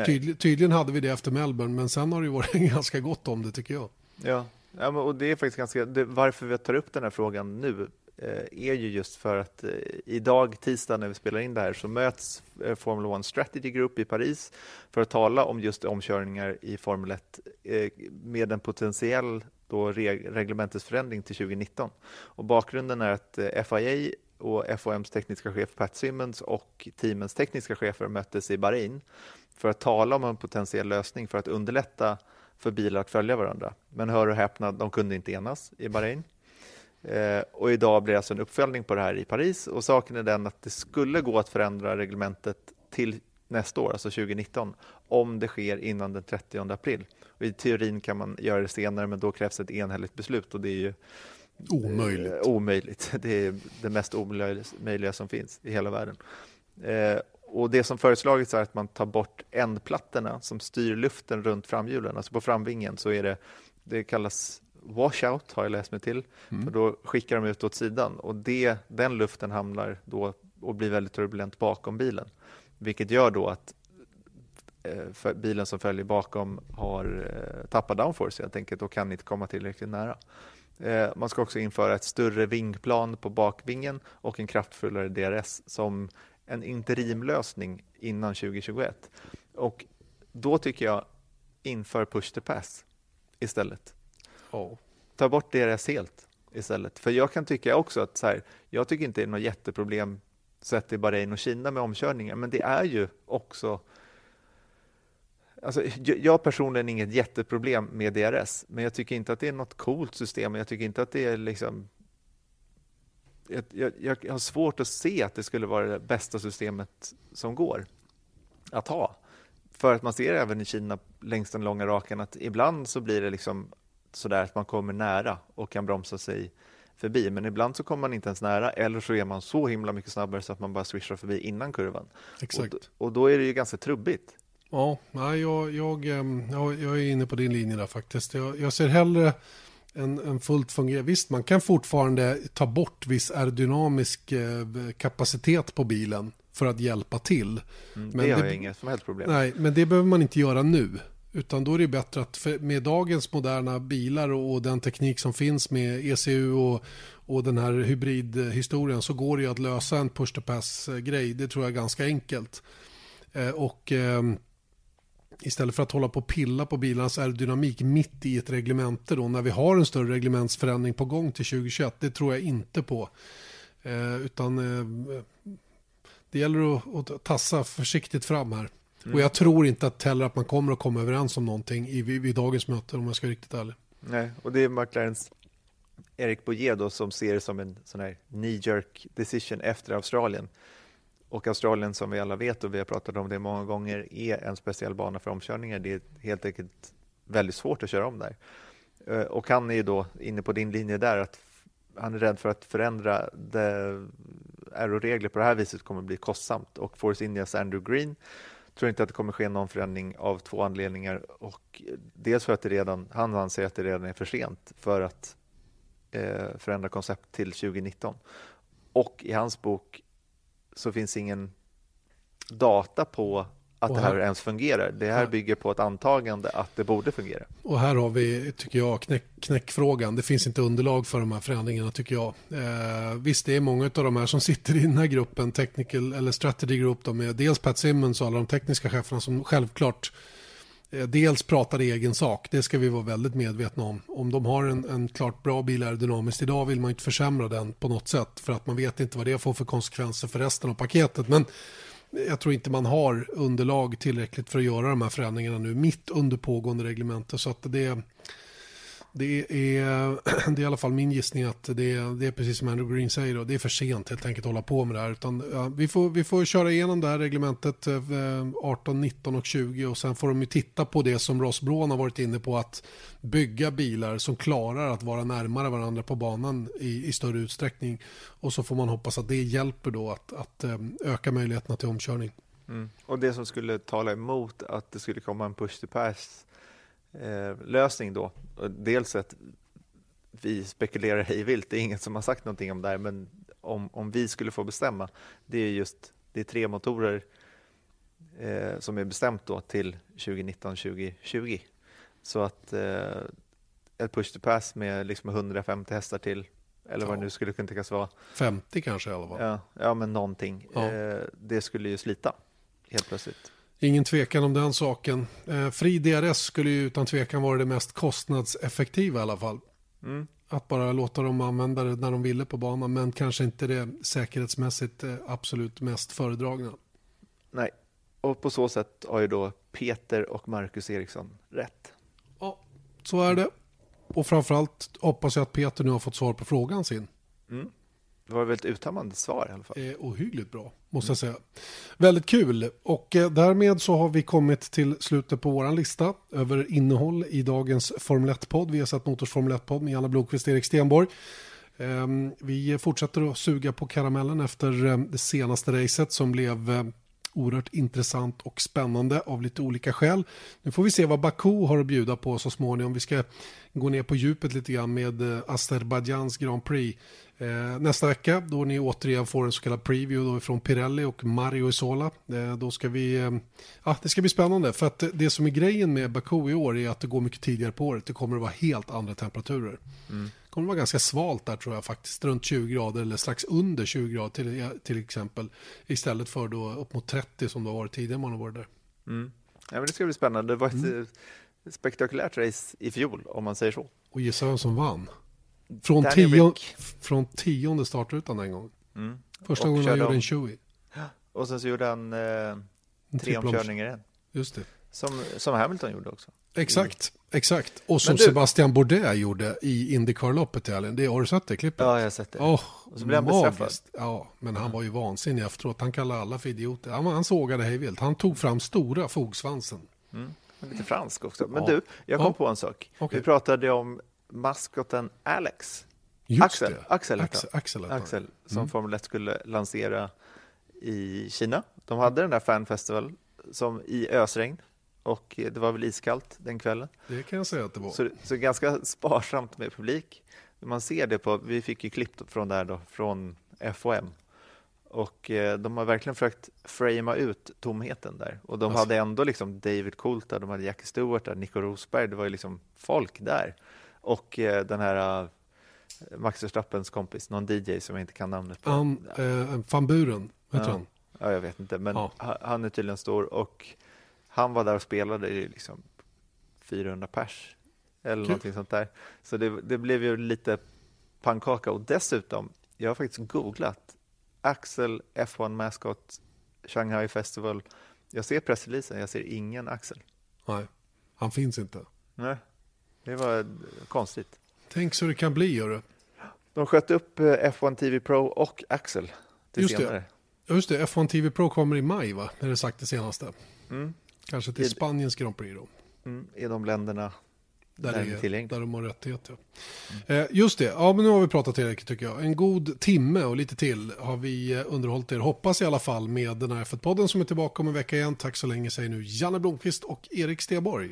Tydlig, tydligen hade vi det efter Melbourne, men sen har det ju varit ganska gott om det tycker jag. Ja, ja och det är faktiskt ganska, det, varför vi tar upp den här frågan nu eh, är ju just för att eh, idag, tisdag när vi spelar in det här, så möts eh, Formula One Strategy Group i Paris för att tala om just omkörningar i Formel 1 eh, med en potentiell då reg- reglementets förändring till 2019. Och bakgrunden är att eh, FIA och FOMs tekniska chef Pat Simmons och teamens tekniska chefer möttes i Bahrain för att tala om en potentiell lösning för att underlätta för bilar att följa varandra. Men hör och häpna, de kunde inte enas i Bahrain. Eh, och idag blir det alltså en uppföljning på det här i Paris och saken är den att det skulle gå att förändra reglementet till nästa år, alltså 2019, om det sker innan den 30 april. Och I teorin kan man göra det senare, men då krävs ett enhälligt beslut och det är ju Omöjligt. Eh, omöjligt. Det är det mest omöjliga möjliga som finns i hela världen. Eh, och Det som föreslagits är att man tar bort ändplattorna som styr luften runt framhjulen. Alltså på framvingen så är det, det kallas washout har jag läst mig till. För då skickar de ut åt sidan och det, den luften hamnar då och blir väldigt turbulent bakom bilen. Vilket gör då att för bilen som följer bakom har eh, tappat downforce helt enkelt och kan inte komma tillräckligt nära. Eh, Man ska också införa ett större vingplan på bakvingen och en kraftfullare DRS som en interimlösning innan 2021. Och då tycker jag inför push to pass istället. Ja. Ta bort DRS helt istället. För jag kan tycka också att så här, jag tycker inte det är något jätteproblem sett i Bahrain och Kina med omkörningar, men det är ju också Alltså, jag jag har personligen inget jätteproblem med DRS, men jag tycker inte att det är något coolt system. Jag tycker inte att det är liksom... Jag, jag, jag har svårt att se att det skulle vara det bästa systemet som går att ha. För att man ser även i Kina längs den långa rakan att ibland så blir det liksom sådär att man kommer nära och kan bromsa sig förbi. Men ibland så kommer man inte ens nära eller så är man så himla mycket snabbare så att man bara swishar förbi innan kurvan. Exakt. Och, och då är det ju ganska trubbigt. Ja, nej, jag, jag, ehm, jag, jag är inne på din linje där faktiskt. Jag, jag ser hellre en, en fullt fungerande... Visst, man kan fortfarande ta bort viss aerodynamisk eh, kapacitet på bilen för att hjälpa till. Mm, Men det har det- jag inget som helst problem. Nej, men det behöver man inte göra nu. Utan då är det bättre att med dagens moderna bilar och, den teknik som finns med ECU och, och den här hybridhistorien så går det ju att lösa en push to pass-grej. Det tror jag är ganska enkelt. Eh, och ehm, istället för att hålla på och pilla på bilarnas aerodynamik mitt i ett reglemente då när vi har en större reglementsförändring på gång till 2021. Det tror jag inte på. Eh, utan eh, det gäller att, att tassa försiktigt fram här. Och jag tror inte att heller att man kommer att komma överens om någonting i, vid, dagens möte om jag ska vara riktigt ärlig. Nej, och det är McLarens Erik Boyer då som ser det som en sån här knee-jerk decision efter Australien. Och Australien som vi alla vet och vi har pratat om det många gånger är en speciell bana för omkörningar. Det är helt enkelt väldigt svårt att köra om där. Eh, och han är ju då inne på din linje där att han är rädd för att förändra aeroregler på det här viset kommer bli kostsamt och Force Indias Andrew Green tror inte att det kommer ske någon förändring av två anledningar och dels för att det redan, han anser att det redan är för sent för att eh, förändra koncept till 2019 och i hans bok så finns ingen data på att Och det här här- ens fungerar. Det här här- bygger på ett antagande att det borde fungera. Och här har vi, tycker jag, knäck, knäckfrågan. Det finns inte underlag för de här förändringarna tycker jag. Eh, visst, det är många av de här som sitter i den här gruppen, technical eller strategy group, de är dels Pat Simmons och alla de tekniska cheferna som självklart Eh, dels pratar i egen sak. Det ska vi vara väldigt medvetna om. Om de har en, en klart bra bil aerodynamiskt idag vill man inte försämra den på något sätt för att man vet inte vad det får för konsekvenser för resten av paketet. Men jag tror inte man har underlag tillräckligt för att göra de här förändringarna nu mitt under pågående reglementer. Så att det, det, är, det är i alla fall min gissning att det, är- det är precis som Andrew Green säger. Då, det är för sent helt enkelt att hålla på med det här. Utan, ja, vi, får, vi får köra igenom det här reglementet eh, 18, 19 och 20 och sen får de ju titta på det som Ross Brown har varit inne på att bygga bilar som klarar att vara närmare varandra på banan i, i större utsträckning. Och så får man hoppas att det hjälper då att, att eh, öka möjligheterna till omkörning. Mm. Och det som skulle tala emot att det skulle komma en push to pass lösning då, dels att vi spekulerar hej vilt, det är ingen som har sagt någonting om det här, men om, om vi skulle få bestämma, det är just det är tre motorer eh, som är bestämt då till 2019-2020. Så att eh, ett push to pass med liksom 150 hästar till, eller vad Ja. det nu skulle kunna tänkas vara, 50 kanske i alla fall. ja, ja men någonting, Ja. eh, det skulle ju slita helt plötsligt. Ingen tvekan om den saken. Eh, fri DRS skulle ju utan tvekan vara det mest kostnadseffektiva i alla fall. Mm. Att bara låta dem använda det när de ville på banan, men kanske inte det säkerhetsmässigt eh, absolut mest föredragna. Nej, och på så sätt har ju då Peter och Marcus Eriksson rätt. Ja, så är det. Och framförallt hoppas jag att Peter nu har fått svar på frågan sin. Det var väl ett uttömmande svar i alla fall. Eh, ohyggligt bra, måste jag säga. Väldigt kul. Och eh, därmed så har vi kommit till slutet på vår lista över innehåll i dagens Formel 1-podd. Vi har sett Motors Formel 1-podd med Janne Blomqvist och Erik Stenborg. Eh, Vi fortsätter att suga på karamellen efter eh, det senaste racet som blev eh, oerhört intressant och spännande av lite olika skäl. Nu får vi se vad Baku har att bjuda på så småningom. Vi ska gå ner på djupet lite grann med eh, Azerbajdzjans Grand Prix. Eh, nästa vecka då ni återigen får en så kallad preview då från Pirelli och Mario Isola. Eh, då ska vi, eh, ja, det ska bli spännande för att det som är grejen med Baku i år är att det går mycket tidigare på året. Det kommer att vara helt andra temperaturer. Mm kommer vara ganska svalt där tror jag faktiskt, runt 20 grader eller strax under 20 grader till, till exempel. Istället för då upp mot 30 som det har varit tidigare man har varit där. Ja, men det ska bli spännande. Det var ett eh, spektakulärt race i fjol, om man säger så. Och gissa vem som vann? Från, tio, från tionde startrutan den gången. Första Och gången han gjorde en Chewie. Och sen så gjorde han eh, tre omkörningar igen. Just det. Som, som Hamilton gjorde också. Exakt, exakt. Och som du- Sebastian Bourdais gjorde i Indycar-loppet i helgen. Det, har du sett det klippet? Ja, jag har sett det. Åh, Och så blev han bestraffad. Ja, men han var ju vansinnig efteråt. Han kallade alla för idioter. Han, han sågade hejvilt. Han tog fram stora fogsvansen. Lite fransk också. Men Ja. du, jag kom Ja. på en sak. Okej. Vi pratade om maskoten Alex. Just Axel, det. Axel Axel. Axel. Axel, som Formel 1 skulle lansera i Kina. De hade den där fanfestival som i ösregn och det var väl iskallt den kvällen. Det kan jag säga att det var. Så, så ganska sparsamt med publik. Man ser det på, vi fick ju klipp från där då, från FOM. Och eh, de har verkligen försökt framea ut tomheten där. Och de Alltså. hade ändå liksom David Coulter, de hade Jackie Stewart där, Nico Rosberg, det var ju liksom folk där. Och eh, den här eh, Max Verstappens kompis, någon DJ som jag inte kan namnet på. Han, eh, Van Buren, du Ja. han? Ja, jag vet inte, men Ja. ha- han är tydligen stor och han var där och spelade i liksom 400 pers eller Kul. någonting sånt där. Så det, det blev ju lite pannkaka och dessutom, jag har faktiskt googlat Axel F1 Mascot Shanghai Festival. Jag ser pressreleasen, jag ser ingen Axel. Nej, han finns inte. Nej, det var konstigt. Tänk så det kan bli, gör det. De sköt upp eh, F1 TV Pro och Axel till Just det. senare. Ja, Just det, F1 TV Pro kommer i maj, va? Är det sagt det senaste. Mm. Kanske till Det- Spaniens Grand Prix då. Mm, I de länderna Där, Där det är är, där de har rättigheter. Eh, just det, ja men nu har vi pratat tillräckligt tycker jag. En god timme och lite till har vi eh, underhållit er. Hoppas i alla fall med den här F1-podden som är tillbaka om en vecka igen. Tack så länge säger nu Janne Blomqvist och Erik Steborg.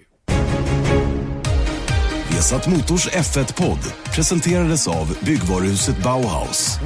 Vesat Motors F1-podd presenterades av byggvaruhuset Bauhaus.